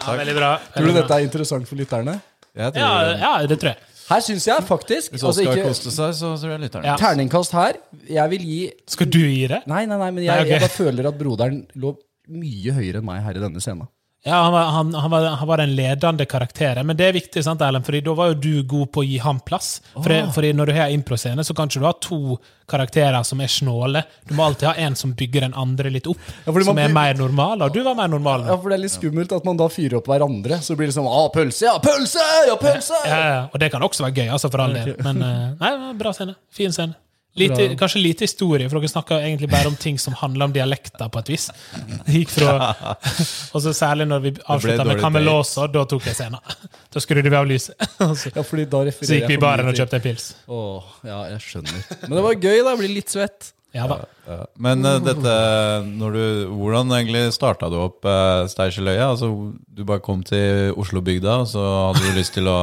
Ja, veldig bra. Tror du dette er interessant for lytterne? Ja, ja, det tror jeg. Her syns jeg faktisk Hvis Oskar altså koste seg, så tror jeg lytteren. Ja. Terningkast her. Jeg vil gi Skal du gi det? Nei, nei, nei, men jeg, Nei, okay. jeg bare føler at broderen lå mye høyere enn meg her i denne scenen. Ja, han var, han, han, var, han var den ledende karakteren. Men det er viktig, sant, Erlend? Fordi da var jo du god på å gi ham plass. Fordi, fordi når du har improscene, så kan ikke du ha to karakterer som er snåle. Du må alltid ha en som bygger den andre litt opp, Ja, man som er mer normal. Og du var mer normal. Ja, for det er litt skummelt at man da fyrer opp hverandre. Så blir det sånn ah, pølse, ja, pølse! Ja, pølse! Ja, ja, og det kan også være gøy, altså, for all del. Men eh, nei, bra scene. Fin scene. Lite, kanskje lite historie, for dere snakka egentlig bare om ting som handler om dialekter, på et vis. Gikk fra, og så Særlig når vi avslutta med Camelåsa, da tok jeg scenen. Da skrudde vi av lyset. Så, Ja, fordi da så gikk vi i baren og kjøpte en pils. Åh, ja, jeg skjønner. Men det var gøy, da. Jeg blir litt svett. Ja da. Ja. Men uh, dette når du, Hvordan egentlig starta du opp uh, Steinkjerløya? Altså, du bare kom til Oslobygda, og så hadde du lyst til å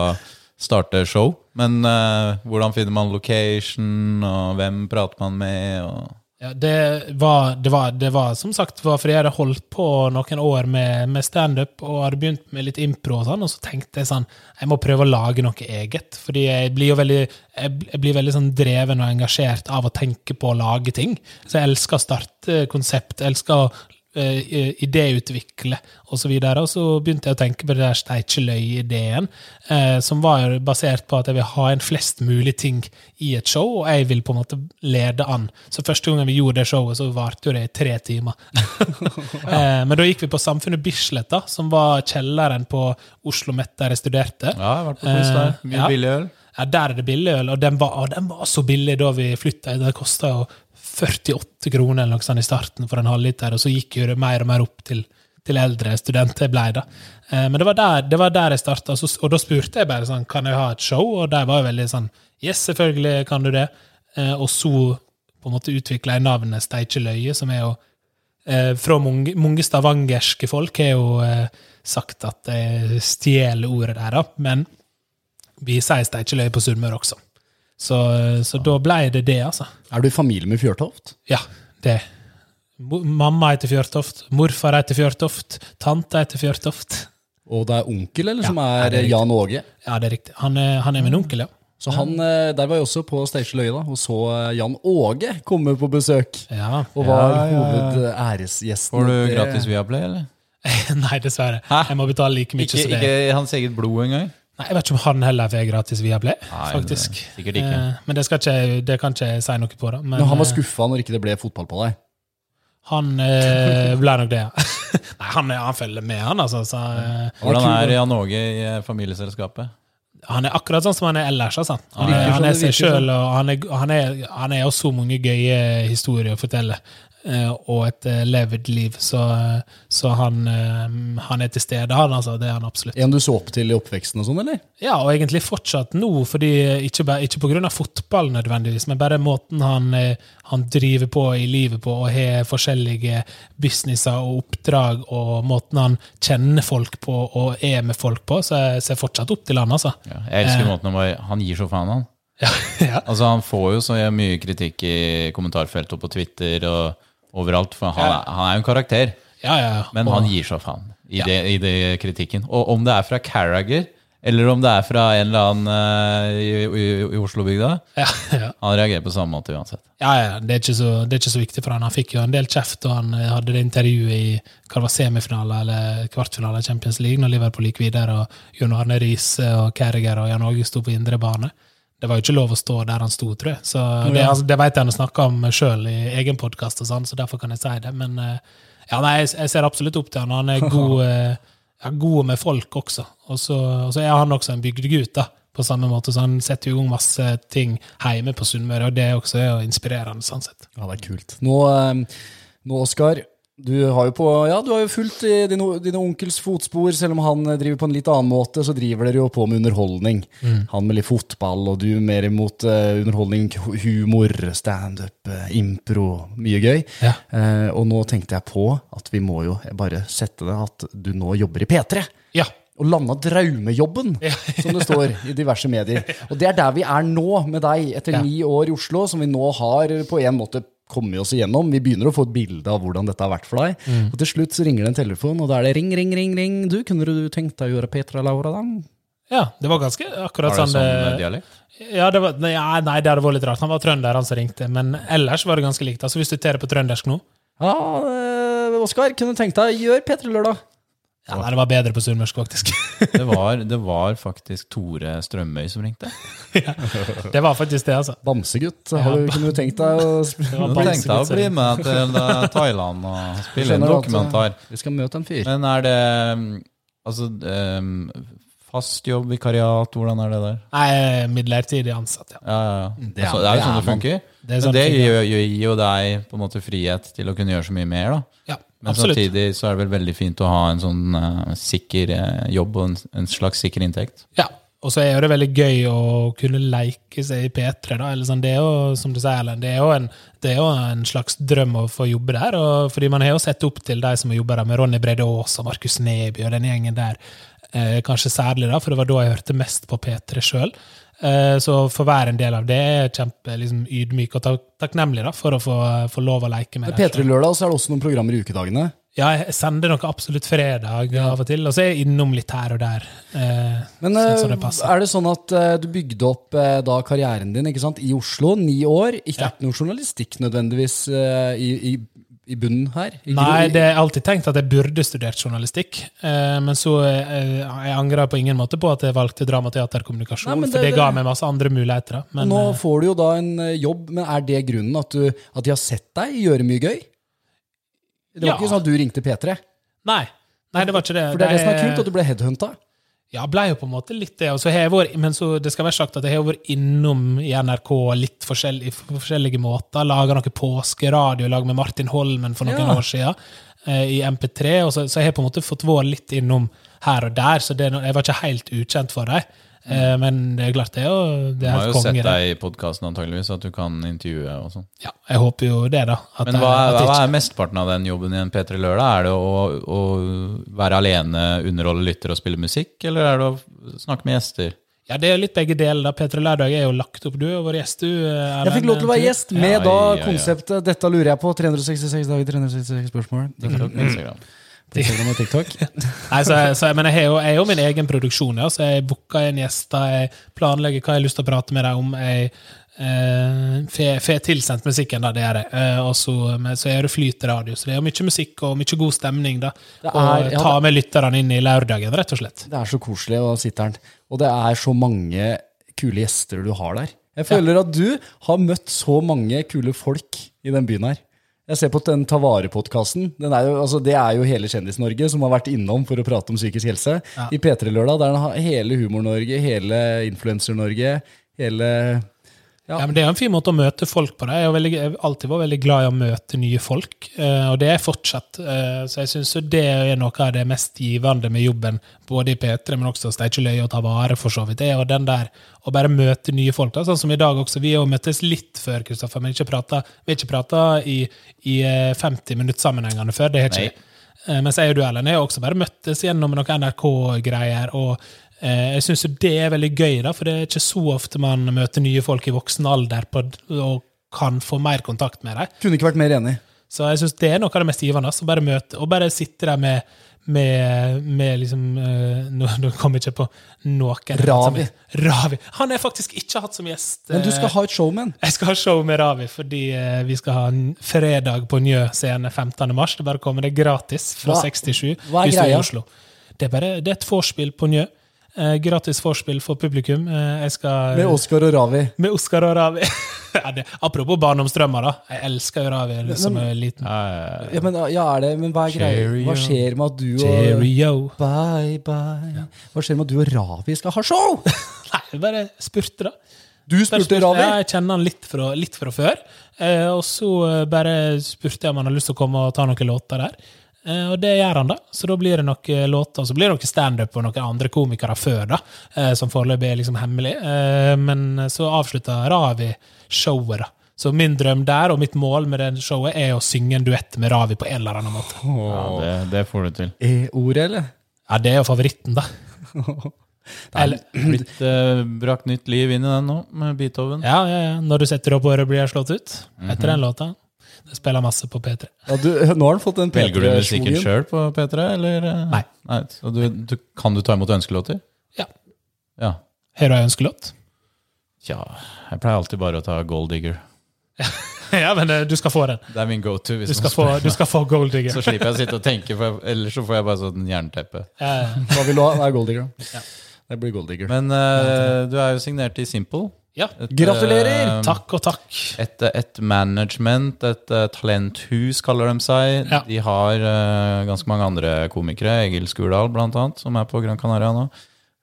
starte show. Men uh, hvordan finner man location, og hvem prater man med? Og Ja, det, var, det, var, det var som sagt fordi jeg hadde holdt på noen år med, med standup og hadde begynt med litt impro, og sånn, og så tenkte jeg sånn Jeg må prøve å lage noe eget. Fordi jeg blir jo veldig jeg blir veldig sånn dreven og engasjert av å tenke på å lage ting. Så jeg elsker å starte konsept. Jeg elsker å eh, idéutvikle osv. Og, og så begynte jeg å tenke på det der Steikjeløy-ideen, uh, som var basert på at jeg vil ha en flest mulig ting i et show, og jeg vil på en måte lede an. Så første gangen vi gjorde det showet, så varte jo det i tre timer. eh, men da gikk vi på Samfunnet Bislett, da, som var kjelleren på Oslo Met der jeg studerte. ja, jeg har vært på der. Eh, Mye ja. billig øl. Ja, der er det billig øl, og den var, og den var så billig da vi flytta. Det kosta jo 48 kroner eller noe sånt i starten for en halvliter, og så gikk jo det mer og mer opp til, til eldre studenter jeg ble da. Eh, men det var der, det var der jeg starta, og da spurte jeg bare sånn, kan jeg ha et show, og der var jo veldig sånn, yes, selvfølgelig kan du det. Eh, og så på en måte utvikla jeg navnet Steikjeløye, som er jo eh, fra mange, mange stavangerske folk har jo sagt at jeg stjeler ordet der, da, men vi sier Steikjeløye på Sunnmøre også. Så, så da ble det det, altså. Er du i familie med Fjørtoft? Ja, det. Mamma heter Fjørtoft, morfar heter Fjørtoft, tante heter Fjørtoft. Og det er onkel, eller, Ja, som er er. Jan Åge? Ja, det er riktig. Han er, han er min onkel, ja. Så han, eh, Der var jeg også på Steinkjerløya da, og så eh, Jan Åge komme på besøk. ja. Og var Ja, ja, ja. hovedæresgjesten. Får du Det- gratis Viaplay, eller? Nei, dessverre. Hæ? Jeg må betale like mye Ikke, som det. ikke hans eget blod engang? Nei, jeg vet ikke om han heller får gratis via Play, Nei, faktisk. det- sikkert ikke. Eh, Men det, skal ikke, det kan ikke jeg si noe på, da. Men, Men han var eh, skuffa når ikke det ble fotball på deg. Han eh, ble nok det, ja. Nei, han, er- han følger med, han, altså. Så, eh, Hvordan er. Jan Åge i eh, familieselskapet? han er akkurat sånn som han er ellers. Altså. Han, er, sånn, han er seg sjøl, og han er, han, er, han er også så mange gøye historier å fortelle. Eh, Og et eh, levd liv. Så, så han, eh, han er til stede, han, altså. Det er han absolutt. En du så opp til i oppveksten og sånn, eller? Ja, og egentlig fortsatt nå, fordi ikke, ikke av fotball nødvendigvis, men bare måten han, eh, han driver på i livet på, og har forskjellige businesser og oppdrag, og måten han kjenner folk på og er med folk på, så jeg ser fortsatt opp til han, altså. Ja, jeg elsker måten han Han gir så faen, han. Ja, ja. Altså Han får jo så mye kritikk i kommentarfeltet og på Twitter og overalt, for han, er- han er jo en karakter. ja, ja. Men og, han gir så faen i, det, i det kritikken. Og om det er fra Carragher eller om det er fra en eller annen uh, i, i, i Oslo-bygda. Ja, ja. Han reagerer på samme måte uansett. Ja, ja, det er, ikke så, det er ikke så viktig for han. Han fikk jo en del kjeft da han eh, hadde det intervjuet i hva var semifinale eller kvartfinale i Champions League, når Liverpool gikk videre, og Jon Arne Riise og Kerriger og Jan Åge sto på indre bane. Det var jo ikke lov å stå der han sto, tror jeg. Så det, altså, det vet jeg han snakka om sjøl i egen podkast, sånn, så derfor kan jeg si det. Men eh, ja, nei, jeg, ser absolutt opp til han. Han er god, eh, ja, god med folk også. Og så, er han også en bygdegutt, da. På samme måte, så Han setter jo i gang masse ting hjemme på Sunnmøre, og det også er jo inspirerende. sånn sett. Ja, det er kult. Nå, eh, nå Oskar, du har jo på, ja, du har jo fulgt i din, din onkels fotspor. Selv om han eh, driver på en litt annen måte, så driver dere jo på med underholdning. Han med litt fotball, og du mer imot uh, underholdning, humor, standup, uh, impro. Mye gøy. Ja. Uh, og nå tenkte jeg på at vi må jo bare sette det at du nå jobber i P3. Ja. Og landa draumejobben, som det står i diverse medier. Og det er der vi er nå med deg, etter ni år i Oslo, som vi nå har på en måte kommet oss igjennom. Vi begynner å få et bilde av hvordan dette har vært for deg. Mm. Og til slutt så ringer det en telefon, og da er det ring, ring, ring, ring. Du, kunne du tenkt deg å gjøre Petra Laura, da? ja, det var ganske akkurat Var det sånn sånn eh, dialekt? Ja, det var, nei, nei, det hadde vært litt rart. Han var trønder, han som ringte. Men ellers var det ganske likt. Altså, Hvis du tar det på trøndersk nå Ja, eh, Oskar, kunne du tenkt deg å gjøre P3 Lørdag? Ja, nei, Det var bedre på sunnmørsk, faktisk. Det var, det var faktisk Tore Strømøy som ringte. det var faktisk det, altså. Bamsegutt, har du, kunne du tenkt deg å tenkte jeg å bli med til eh, Thailand og spille en dokumentar? at, eh, dokumentar. Vi skal møte en fyr. Men er det mm, altså um, fast jobb, vikariat, hvordan er det der? Nei, midlertidig ansatt, ja. Ja, ja, ja. Det er- Altså, det er jo sånn er det funker. Det Men sånn det det gir, gir jo deg på en måte frihet til å kunne gjøre så mye mer, da. ja Men absolutt. samtidig så er det vel veldig fint å ha en sånn uh, sikker uh, jobb og en, en slags sikker inntekt. Ja. Og så er det veldig gøy å kunne leke seg i P3. da, eller sånn, Det er jo som du sier, Ellen, det er jo en, det er jo en slags drøm å få jobbe der. Og, fordi man har jo sett opp til de som har jobba der, med Ronny Brede Aas og Markus Neby og den gjengen der. Eh, kanskje særlig, da, for det var da jeg hørte mest på P3 sjøl. Eh, så for være en del av det er kjempe liksom, ydmyk og tak takknemlig da, for å få, få lov å leke med Det er det. P3 Lørdag, og så er det også noen programmer i ukedagene. Ja, jeg sender noe absolutt fredag av og til, og så er jeg innom litt her og der. Eh, Men sånn det er det sånn at eh, du bygde opp eh, da karrieren din ikke sant, i Oslo, ni år? Ikke Ja. er ikke noe journalistikk nødvendigvis eh, i, i, i bunnen her? Ikke Nei, det det er alltid tenkt at jeg burde studert journalistikk, eh, men så eh, jeg angrer på ingen måte på at jeg valgte dramateaterkommunikasjon. Nei, det, for det- det ga meg masse andre muligheter. Men nå eh, får du jo da en eh, jobb, men er det grunnen at, du, at de har sett deg gjøre mye gøy? Det var Ja. ikke sånn at du ringte P3? nei, nei, det var ikke det. For det er det som er kult, at du ble headhunta. Ja, ble jo på en måte litt det. Og så har jeg vært, men så det skal være sagt at jeg har vært innom i NRK litt forskjellig, på forskjellige måter. Laga noe påskeradio lag med Martin Holmen for noen Ja. år siden eh, i MP3. Og så, så jeg har på en måte fått vært litt innom her og der, så det, jeg var ikke helt ukjent for dem. Eh, men det er klart, det er jo det De er har jo sett deg i podkasten antageligvis, at du kan intervjue og sånn. Ja, jeg håper jo det, da. At Men hva er, at hva er mesteparten av den jobben i en P3 Lørdag? Er det å, å være alene, underholde lytter og spille musikk, eller er det å snakke med gjester? Ja, det er litt begge deler. P3 Lørdag er jo lagt opp. Du er jo vår gjest, du. eh, Jeg fikk lov til å være gjest med Ja, da ja, ja. konseptet 'Dette lurer jeg på'. 366 dager, 366 spørsmål. TikTok, Instagram. Og TikTok. Nei, så, så, men jeg har jo, jeg jo min egen produksjon, ja, så jeg booker inn gjester, jeg planlegger hva jeg har lyst til å prate med dem om. Jeg eh, får tilsendt musikken, da, det gjør jeg. Eh, og så, så er det flytradio, så det er mye musikk og mye god stemning. da. Er- og ja, ta med lytterne inn i lørdagen, rett og slett. Det er så koselig å sitte her. Og det er så mange kule gjester du har der. Jeg føler at du har møtt så mange kule folk i den byen her. Jeg ser på den Ta vare-podkasten. Altså, det er jo hele Kjendis-Norge som har vært innom for å prate om psykisk helse. I P3 Lørdag der den har hele Humor-Norge, hele Influencer-Norge, hele Ja. men Det er en fin måte å møte folk på. det. Jeg har veldig, jeg alltid vært veldig glad i å møte nye folk, eh, og det er fortsatt. Eh, Så jeg syns det er noe av det mest givende med jobben, både i P3, men også Steikjeløy og ta vare, for så vidt. Det er jo den der å bare møte nye folk. da, Sånn som i dag også. Vi har jo møttes litt før, Kristoffer, men ikke prata, vi har ikke prata i, i eh, 50 minutt sammenhengende før. Det har ikke Nei. Eh, Mens jeg og du, Ellen, har også bare møttes gjennom noen NRK-greier. og eh, jeg syns det er veldig gøy, da, for det er ikke så ofte man møter nye folk i voksen alder på, og kan få mer kontakt med dem. Kunne ikke vært mer enig. Så jeg syns det er noe av det mest givende. Å bare møte, og bare sitte der med, med, med liksom eh, Nå, nå kom jeg ikke på noen. Ravi. Ravi. Han har jeg faktisk ikke hatt som gjest. Men du skal eh, ha et show med. Jeg skal ha show med Ravi, fordi eh, vi skal ha en fredag på Njø scene 15. mars. Det bare kommer det gratis fra Hva- 67. hva er hvis du greia? i Oslo. Det er, bare, det er et vorspiel på Njø. Eh, gratis vorspiel for publikum. Eh, jeg skal Med Oskar og Ravi. med Oskar og Ravi. ja, det, apropos barndomsdrømmer, da. Jeg elsker jo Ravi som er liten. Ja, men, ja, er det, men hva er greia? Hva skjer med at du og Cheerio. Bye, bye. Hva skjer med at du og Ravi skal ha show? Nei, bare spurte, da. Du spurte Ravi? Ja, jeg kjenner han litt fra, litt fra før. Eh, og så eh, bare spurte jeg om han hadde lyst til å komme og ta noen låter der. Eh, og det gjør han, da. Så da blir det noen låter. Og så blir det noe standup og noen andre komikere før, da. Eh, som foreløpig er liksom hemmelig. Eh, men så avslutta Ravi showet, da. Så min drøm der, og mitt mål med det showet, er å synge en duett med Ravi på en eller annen måte. Ja, det, det får du til. E-ordet, eller? Ja, det er jo favoritten, da. Eller, Blitt eh, brakt nytt liv inn i den nå, med Beethoven. ja, ja, ja. Når du setter opp året blir jeg slått ut. Etter den låta. Det spiller masse på P3. Ja, du, nå har han fått den Velger du musikken P3-schwungen. sjøl på P3, eller? Nei. Nei. Så du, du, kan du ta imot ønskelåter? Ja. Ja. Har du en ønskelåt? Tja, jeg pleier alltid bare å ta Gold Digger. ja, men eh, du skal få den. Det er min go-to. hvis Du skal få, du skal få Gold Digger. Så slipper jeg å sitte og tenke, for ellers så får jeg bare sånn jernteppe. Ja, ja. Hva vil du ha? Det er Gold Digger. Ja. Det blir Gold Digger. Men uh, du er jo signert i Simple. Ja. Et, Gratulerer! Uh, Takk og takk. Et, et management, et eh, talenthus, kaller de seg. Ja. De har uh, ganske mange andre komikere, Egil Skurdal annet, som er på Gran Canaria nå.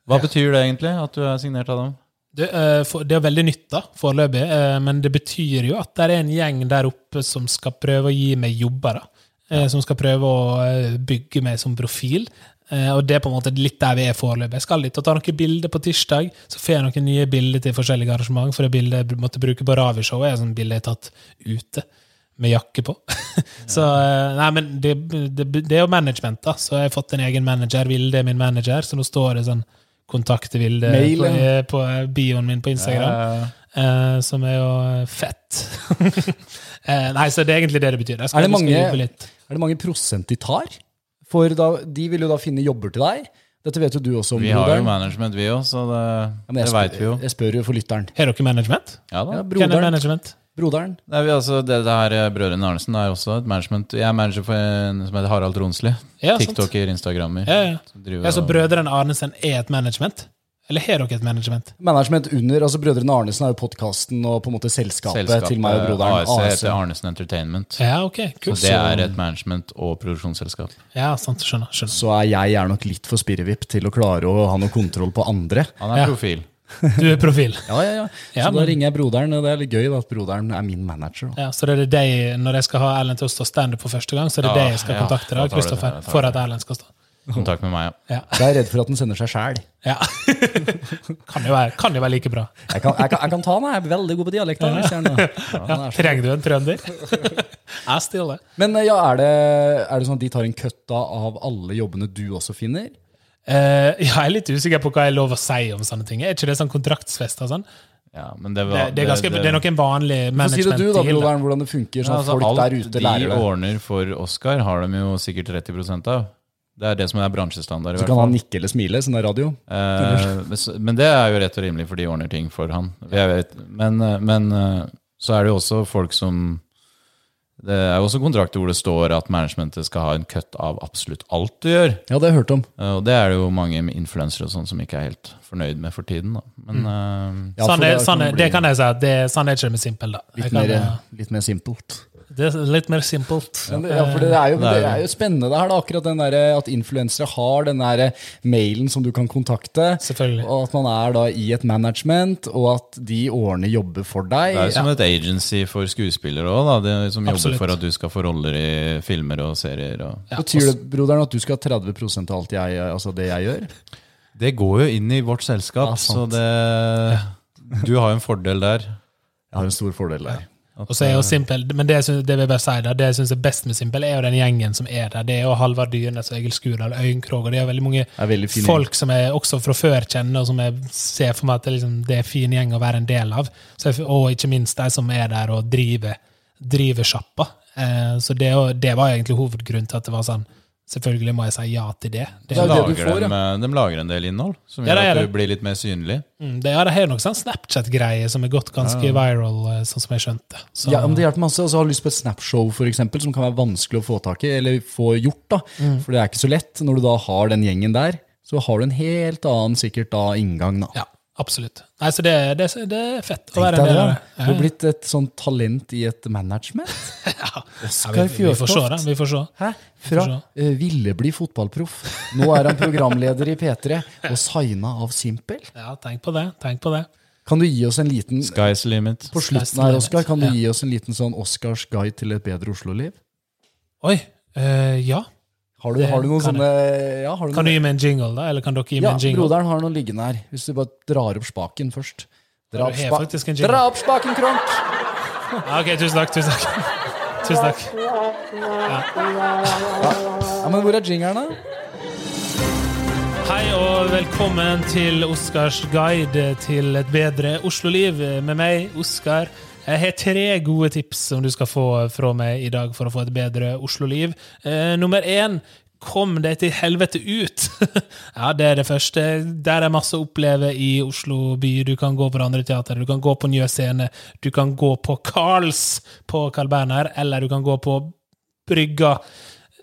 Hva betyr det egentlig, at du er signert av dem? Det, uh, for, det er veldig nytt, da, foreløpig, eh, men det betyr jo at det er en gjeng der oppe som skal prøve å gi meg jobber. da. Eh, Som skal prøve å eh, bygge meg som profil. Eh, Og det er på en måte litt der vi er foreløpig. Jeg skal litt og ta noen bilder på tirsdag. Så får jeg noen nye bilder til forskjellige arrangement. For det bildet jeg måtte bruke på Ravi-showet, er sånn bilde jeg har tatt ute. Med jakke på. så eh, Nei, men det, det, det er jo management, da. Så jeg har fått en egen manager. Vilde er min manager, så nå står det sånn kontakte Vilde på, på bioen min på Instagram. Eh, som er jo eh, fett. eh, nei, så det er egentlig det det betyr. Er det mange- Er det mange prosent de tar? For da, de vil jo da finne jobber til deg. Dette vet jo du også om, Vi har jo management, vi òg, så det, Ja, det veit vi jo. Jeg spør jo for lytteren. Har dere management? Ja da. Ja, er broderen. management? broderen. Nei, vi, altså, det, det her eh, Brødrene Arnesen er også et management. Jeg er manager for en som heter Harald Ronsli. Ja. TikToker, Instagrammer. Ja, ja. ja, så Brødrene Arnesen er et management? Eller har dere et management? Management under, altså Brødrene Arnesen er jo podkasten og på en måte selskapet, Selskapet til meg og broderen. AS heter Arnesen Entertainment. Ja, ok, Så det er et management- og produksjonsselskap. Ja, sant, skjønner. skjønner. Så er jeg er nok litt for spirrevipp til å klare å ha noe kontroll på andre. Han er Ja. profil. Du er profil. Ja, ja, ja. Så Ja, da ringer jeg broderen, og det er litt gøy da, at broderen er min manager. Da. Ja, så det er deg, Når jeg skal ha Erlend til å stå standup for første gang, så er det Ja, deg jeg skal ja, kontakte, da det, Kristoffer, for at. Erlend skal stå. Kontakt med meg, ja. Ja. Jeg er redd for at den sender seg sjæl. ja. kan, jo være, kan jo være like bra. Jeg, kan- jeg, kan- jeg kan ta den, jeg er veldig god på dialekter. er. Ja, er Trenger du en trønder? Jeg stiller. Men eh, ja, er det, er det sånn at de tar en køtt av alle jobbene du også finner? Uh, ja, jeg er litt usikker på hva jeg er lov å si om sånne ting. Er ikke det sånn kontraktsfest og sånn? ja men det, Det, var, det, er ganske, det er nok en vanlig Få si det du da, broderen, hvordan det funker, sånn ja, altså, folk alt der ute de lærer det. ordner for Oscar, har de jo sikkert 30 av. Det er det som er bransjestandard. i Så hvert kan fall. han nikke eller smile, sånn er radio. Eh, men det er jo rett og rimelig, for de ordner ting for han. Jeg vet, men, eh, men eh, så er det jo også folk som Det er jo også kontrakter hvor det står at managementet skal ha en cut av absolutt alt du gjør. Ja, det har jeg hørt om. Eh, Og det er det jo mange influensere og sånn som ikke er helt fornøyd med for tiden. Da. Men eh, Ja, sånn, for er, sånn, er, det det kan jeg si. det, sånn er ikke det med simpel. da. Litt kan, mer, litt mer simpelt. Det er litt mer simpelt. Ja, for det er, jo, Det er jo- spennende det her, da, akkurat den der, at influensere har den der mailen som du kan kontakte. Selvfølgelig. Og at man er da i et management, og at de årene jobber for deg. det er jo som et agency for skuespillere òg, som jobber for at du skal få roller i filmer og serier. Og. Ja, Betyr det broderen, at du skal ha 30% av alt jeg, altså det jeg gjør? Det går jo inn i vårt selskap, Ja, så det Du har jo en fordel der. Jeg har en stor fordel der. Og så er jo Simpel, men det, synes, det vil jeg bare si da, det jeg syns er best med Simpel, er jo den gjengen som er der. Det er jo Halvard Dyrnes og Egil Skurdal, Øyenkrog og det er veldig mange er veldig folk som jeg også fra før kjenner, og som jeg ser for meg at det, liksom, det er fin gjeng å være en del av. Så jeg, og ikke minst de som er der og driver, driver sjappa. Eh, så det, det var egentlig hovedgrunnen til at det var sånn Selvfølgelig må jeg si ja til det. det Det er er, jo det får, de, eh, de lager en del innhold som gjør det er at du blir litt mer synlig. mm, det, er, det har jo sånn Snapchat-greie som er gått ganske viral, eh, sånn som jeg skjønte. Så, Ja, men Det hjelper masse. Altså, har du lyst på et Snapshow, for eksempel, som kan være vanskelig å få tak i, eller få gjort. da. For det er ikke så lett. Når du da har den gjengen der, så har du en helt annen sikkert da inngang. da. ja, absolutt. Nei, så det, det, det er fett å være en del av det. Du har blitt et sånt talent i et management. Ja, vi, vi får se, da. Vi får se. Hæ? Fra uh, ville bli fotballproff. Nå er han programleder i P3 og signa av Simpel. Ja, tenk på det. Tenk på det. Kan du gi oss en liten Sky's limit. På slutten her. Oskar, kan du Ja. gi oss en liten sånn Oscars guide til et bedre Oslo-liv? Oi. Uh, ja. Har du, har du noen sånne ja, har du Kan du gi meg en jingle, da? Eller kan dere gi meg ja, en jingle? broderen har noen liggende her. Hvis du bare drar opp spaken først. Dra opp, spa dra opp spaken, Kronk! Ok, tusen takk. Tusen takk. tusen takk. Ja, men hvor er jingeren, da? Hei og velkommen til Oskars guide til et bedre Oslo-liv med meg, Oskar. Jeg har tre gode tips som du skal få fra meg i dag for å få et bedre Oslo-liv. Eh, nummer én Kom deg til helvete ut! ja, det er det første. Der er masse å oppleve i Oslo by. Du kan gå på det andre teateret, du kan gå på Njø scene, du kan gå på Carls på Carl Berner, eller du kan gå på Brygga.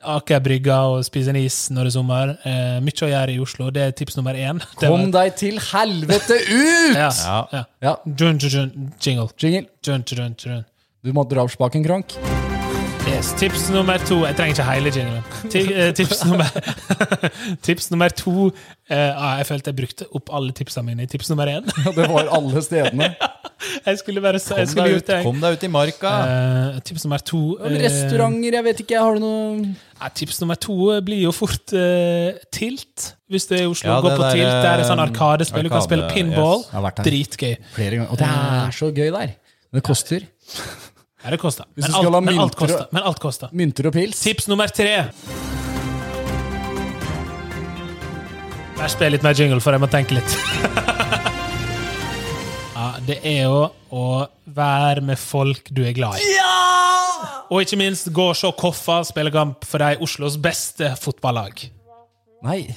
Aker Brygga og spise en is når det er sommer. Eh, mye å gjøre i Oslo. Det er tips nummer én. Kom deg til helvete ut! Ja. Ja. ja. Ja, Jun, jun, jun, jingle. jingle. Jun, jun, jun. Du må dra opp spaken, Kronk. Yes. Tips nummer to Jeg trenger ikke hele jinglen. Eh, tips, nummer, tips nummer to eh, ah, Jeg følte jeg brukte opp alle tipsene mine i tips nummer én. Ja, det var alle stedene. Jeg skulle bare jeg Kom deg ut, kom deg ut i marka! Eh, tips nummer to eh, Restauranter, jeg vet ikke. Har du noe Tips nummer to blir jo fort Tilt. Hvis du er i Oslo, Ja, gå på der, Tilt. Det er sånn eh, arkadespill. Du kan spille pinball. yes. Dritgøy. flere ganger? Og det er så gøy der. Men det koster. Ja, det koster. Men alt, men alt mynter koster. Men alt koster. Mynter og pils. Tips nummer tre. Vær spill litt mer jingle, for jeg må tenke litt. ja, det er jo å være med folk du er glad i. Ja! Og ikke minst gå og se Koffa spille kamp for de Oslos beste fotballag. Nei.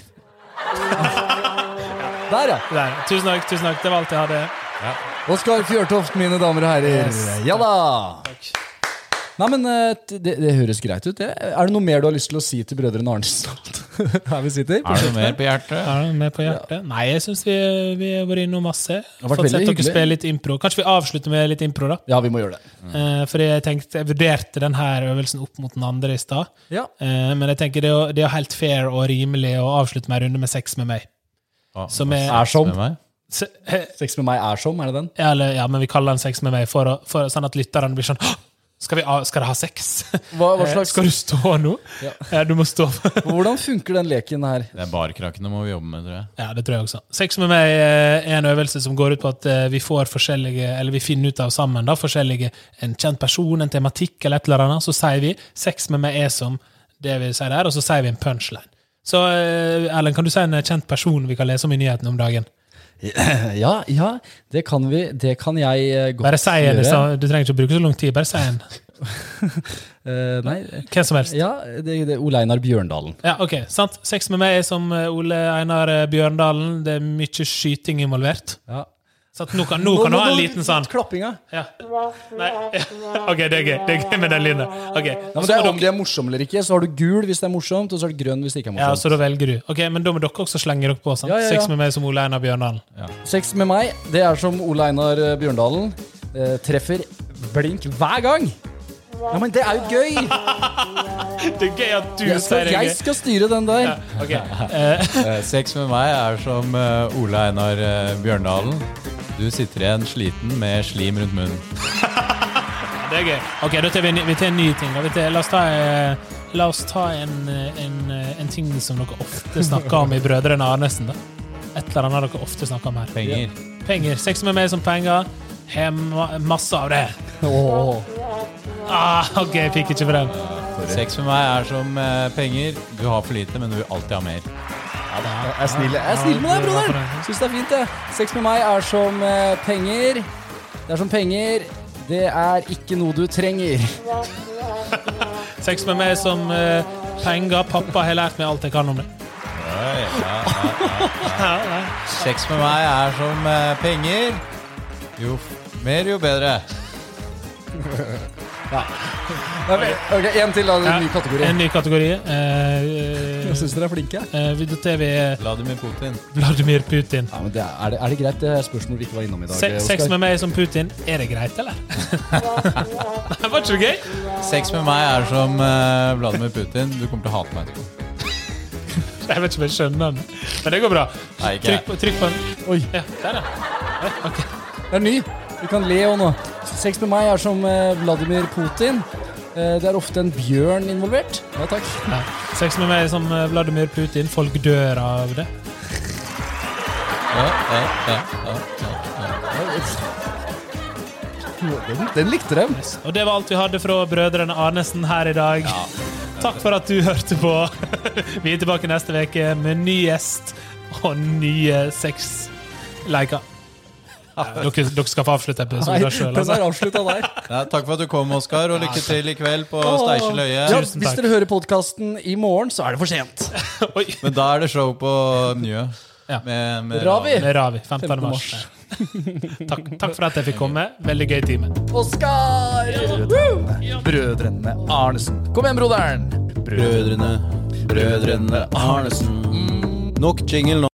Der, ja. Der. Tusen takk. tusen takk, Det var alt jeg hadde. Oskar Fjørtoft, mine damer og herrer. Yes. Ja da! Takk. Nei, men eh, det, det høres greit ut. Er det noe mer du har lyst til å si til brødrene Arnesen? Her vi sitter? Er det noe mer på hjertet? Er det noe mer på hjertet? Nei, jeg syns vi, vi har vært innom masse. Fått sett dere spille litt impro. Kanskje vi avslutter med litt impro, da? Ja, vi må gjøre det. Eh, fordi jeg tenkte, jeg vurderte denne øvelsen opp mot den andre i stad. Ja. Eh, men jeg tenker det er, det er helt fair og rimelig å avslutte med en runde med sex med meg. Ah, Som er- Er som. med meg? Se, Sex med meg er som, er det den? ja, eller, ja, men vi kaller den sex med meg for, å, for sånn at lytterne blir sånn skal, vi, skal dere ha sex? Hva, hva Eh, slags, Skal du stå nå? Ja. Du må stå. hvordan funker den leken her? Det er barkrakkene må vi jobbe med, tror jeg. Ja, det tror jeg også. Sex med meg eh, er en øvelse som går ut på at eh, vi får forskjellige, eller vi finner ut av sammen da, forskjellige, en kjent person, en tematikk eller et eller annet. Så sier vi sex med meg er som det vi sier der, og så sier vi en punchline. Så Erlend, kan du si en kjent person vi kan lese om i nyhetene om dagen? Ja, ja, det kan vi. Det kan jeg eh, godt Bare si en. gjøre. så- Du trenger ikke å bruke så lang tid. Bare si en. uh, nei, Hvem som helst. ja, det, det er Ole Einar Bjørndalen. Ja, ok, sant. Sex med meg er som eh, Ole Einar Bjørndalen. Det er mye skyting involvert. Ja. Så at nå kan, nå kan du ha en liten sånn Klappinga. Ja. Nei. Ok, det er gøy. Det er gøy med den lyden. Okay. Ja, men det er Om det er morsom eller ikke, så har du gul hvis det er morsomt, og så har du grønn hvis det ikke er morsomt. Ja, så da velger du. Ok, Men da må dere også slenge dere på. sant? Ja, ja, ja. Sex med meg som Ole Einar Bjørndalen. Sex med meg, det er som Ole Einar eh, Bjørndalen. Eh, treffer blink hver gang. Ja, men det er jo gøy! Det er gøy at du Jeg sier det jeg gøy. skal styre den der. Ja, ok. Eh, Eh, Sex med meg er som Ole Einar Bjørndalen. Du sitter igjen sliten med slim rundt munnen. det er gøy. Ok, da tar vi, vi tar en ny ting. Tar, la oss ta, eh, la oss ta en, eh, en, eh, en ting som dere ofte snakker om i Brødrene Arnesen. da. Et eller annet dere ofte snakker om her. Penger. Penger. Sex med meg som penger. Har masse av det. Oh. Ah, ok, jeg fikk ikke for den. Sex med meg er som penger. Du har for lite, men du vil alltid ha mer. Jeg er snill, jeg er snill med deg, broderen. Syns det er fint, det. Sex med meg er som eh, penger. Det er som penger. Det er ikke noe du trenger. Sex med meg som eh, Penger. Pappa har lært meg alt jeg kan om det. Sex med meg er som eh, penger. Jo mer, jo bedre. Ja. men, ok, En til, da. En ny kategori. En ny kategori. Eh, Jeg syns dere er flinke. Uh, TV Vladimir Putin. Vladimir Putin. Ja, men det er, er, det, er det greit? Det er spørsmål vi ikke var innom i dag. Se, sex med meg som Putin, er det greit, eller? Var ikke det gøy? Sex med meg er som uh, Vladimir Putin. Du kommer til å hate meg etterpå. Jeg vet ikke om jeg skjønner den. Men det går bra. Nei, ikke Trykk på, trykk på den. Oi, Ja, der, ja. Okay. det er ny. Du kan le òg nå. Sex med meg er som eh, Vladimir Putin. Eh, det er ofte en bjørn involvert. Ja, takk. Ja. Sex med meg som eh, Vladimir Putin. Folk dør av det. Ja, ja, ja, ja, ja. Den, den likte dem. Og det var alt vi hadde fra brødrene Arnesen her i dag. Takk for at du hørte på. Vi er tilbake neste uke med ny gjest og nye sexleker. Dere, dere skal få avslutte episoden sjøl. Altså. Ja, takk for at du kom, Oskar, og lykke til i kveld på. Steinkjer Ja, hvis dere hører podkasten i morgen, så er det for sent. Oi. Men da er det show på Njø. Ja. Med, med Ravi. Med Ravi. 15. 15. mars. takk, takk for at jeg fikk komme. Veldig gøy time. Oskar! Brødrene, Brødrene Arnesen. Kom igjen, broderen! Brødrene, brødrene Arnesen. Nok jingle nå.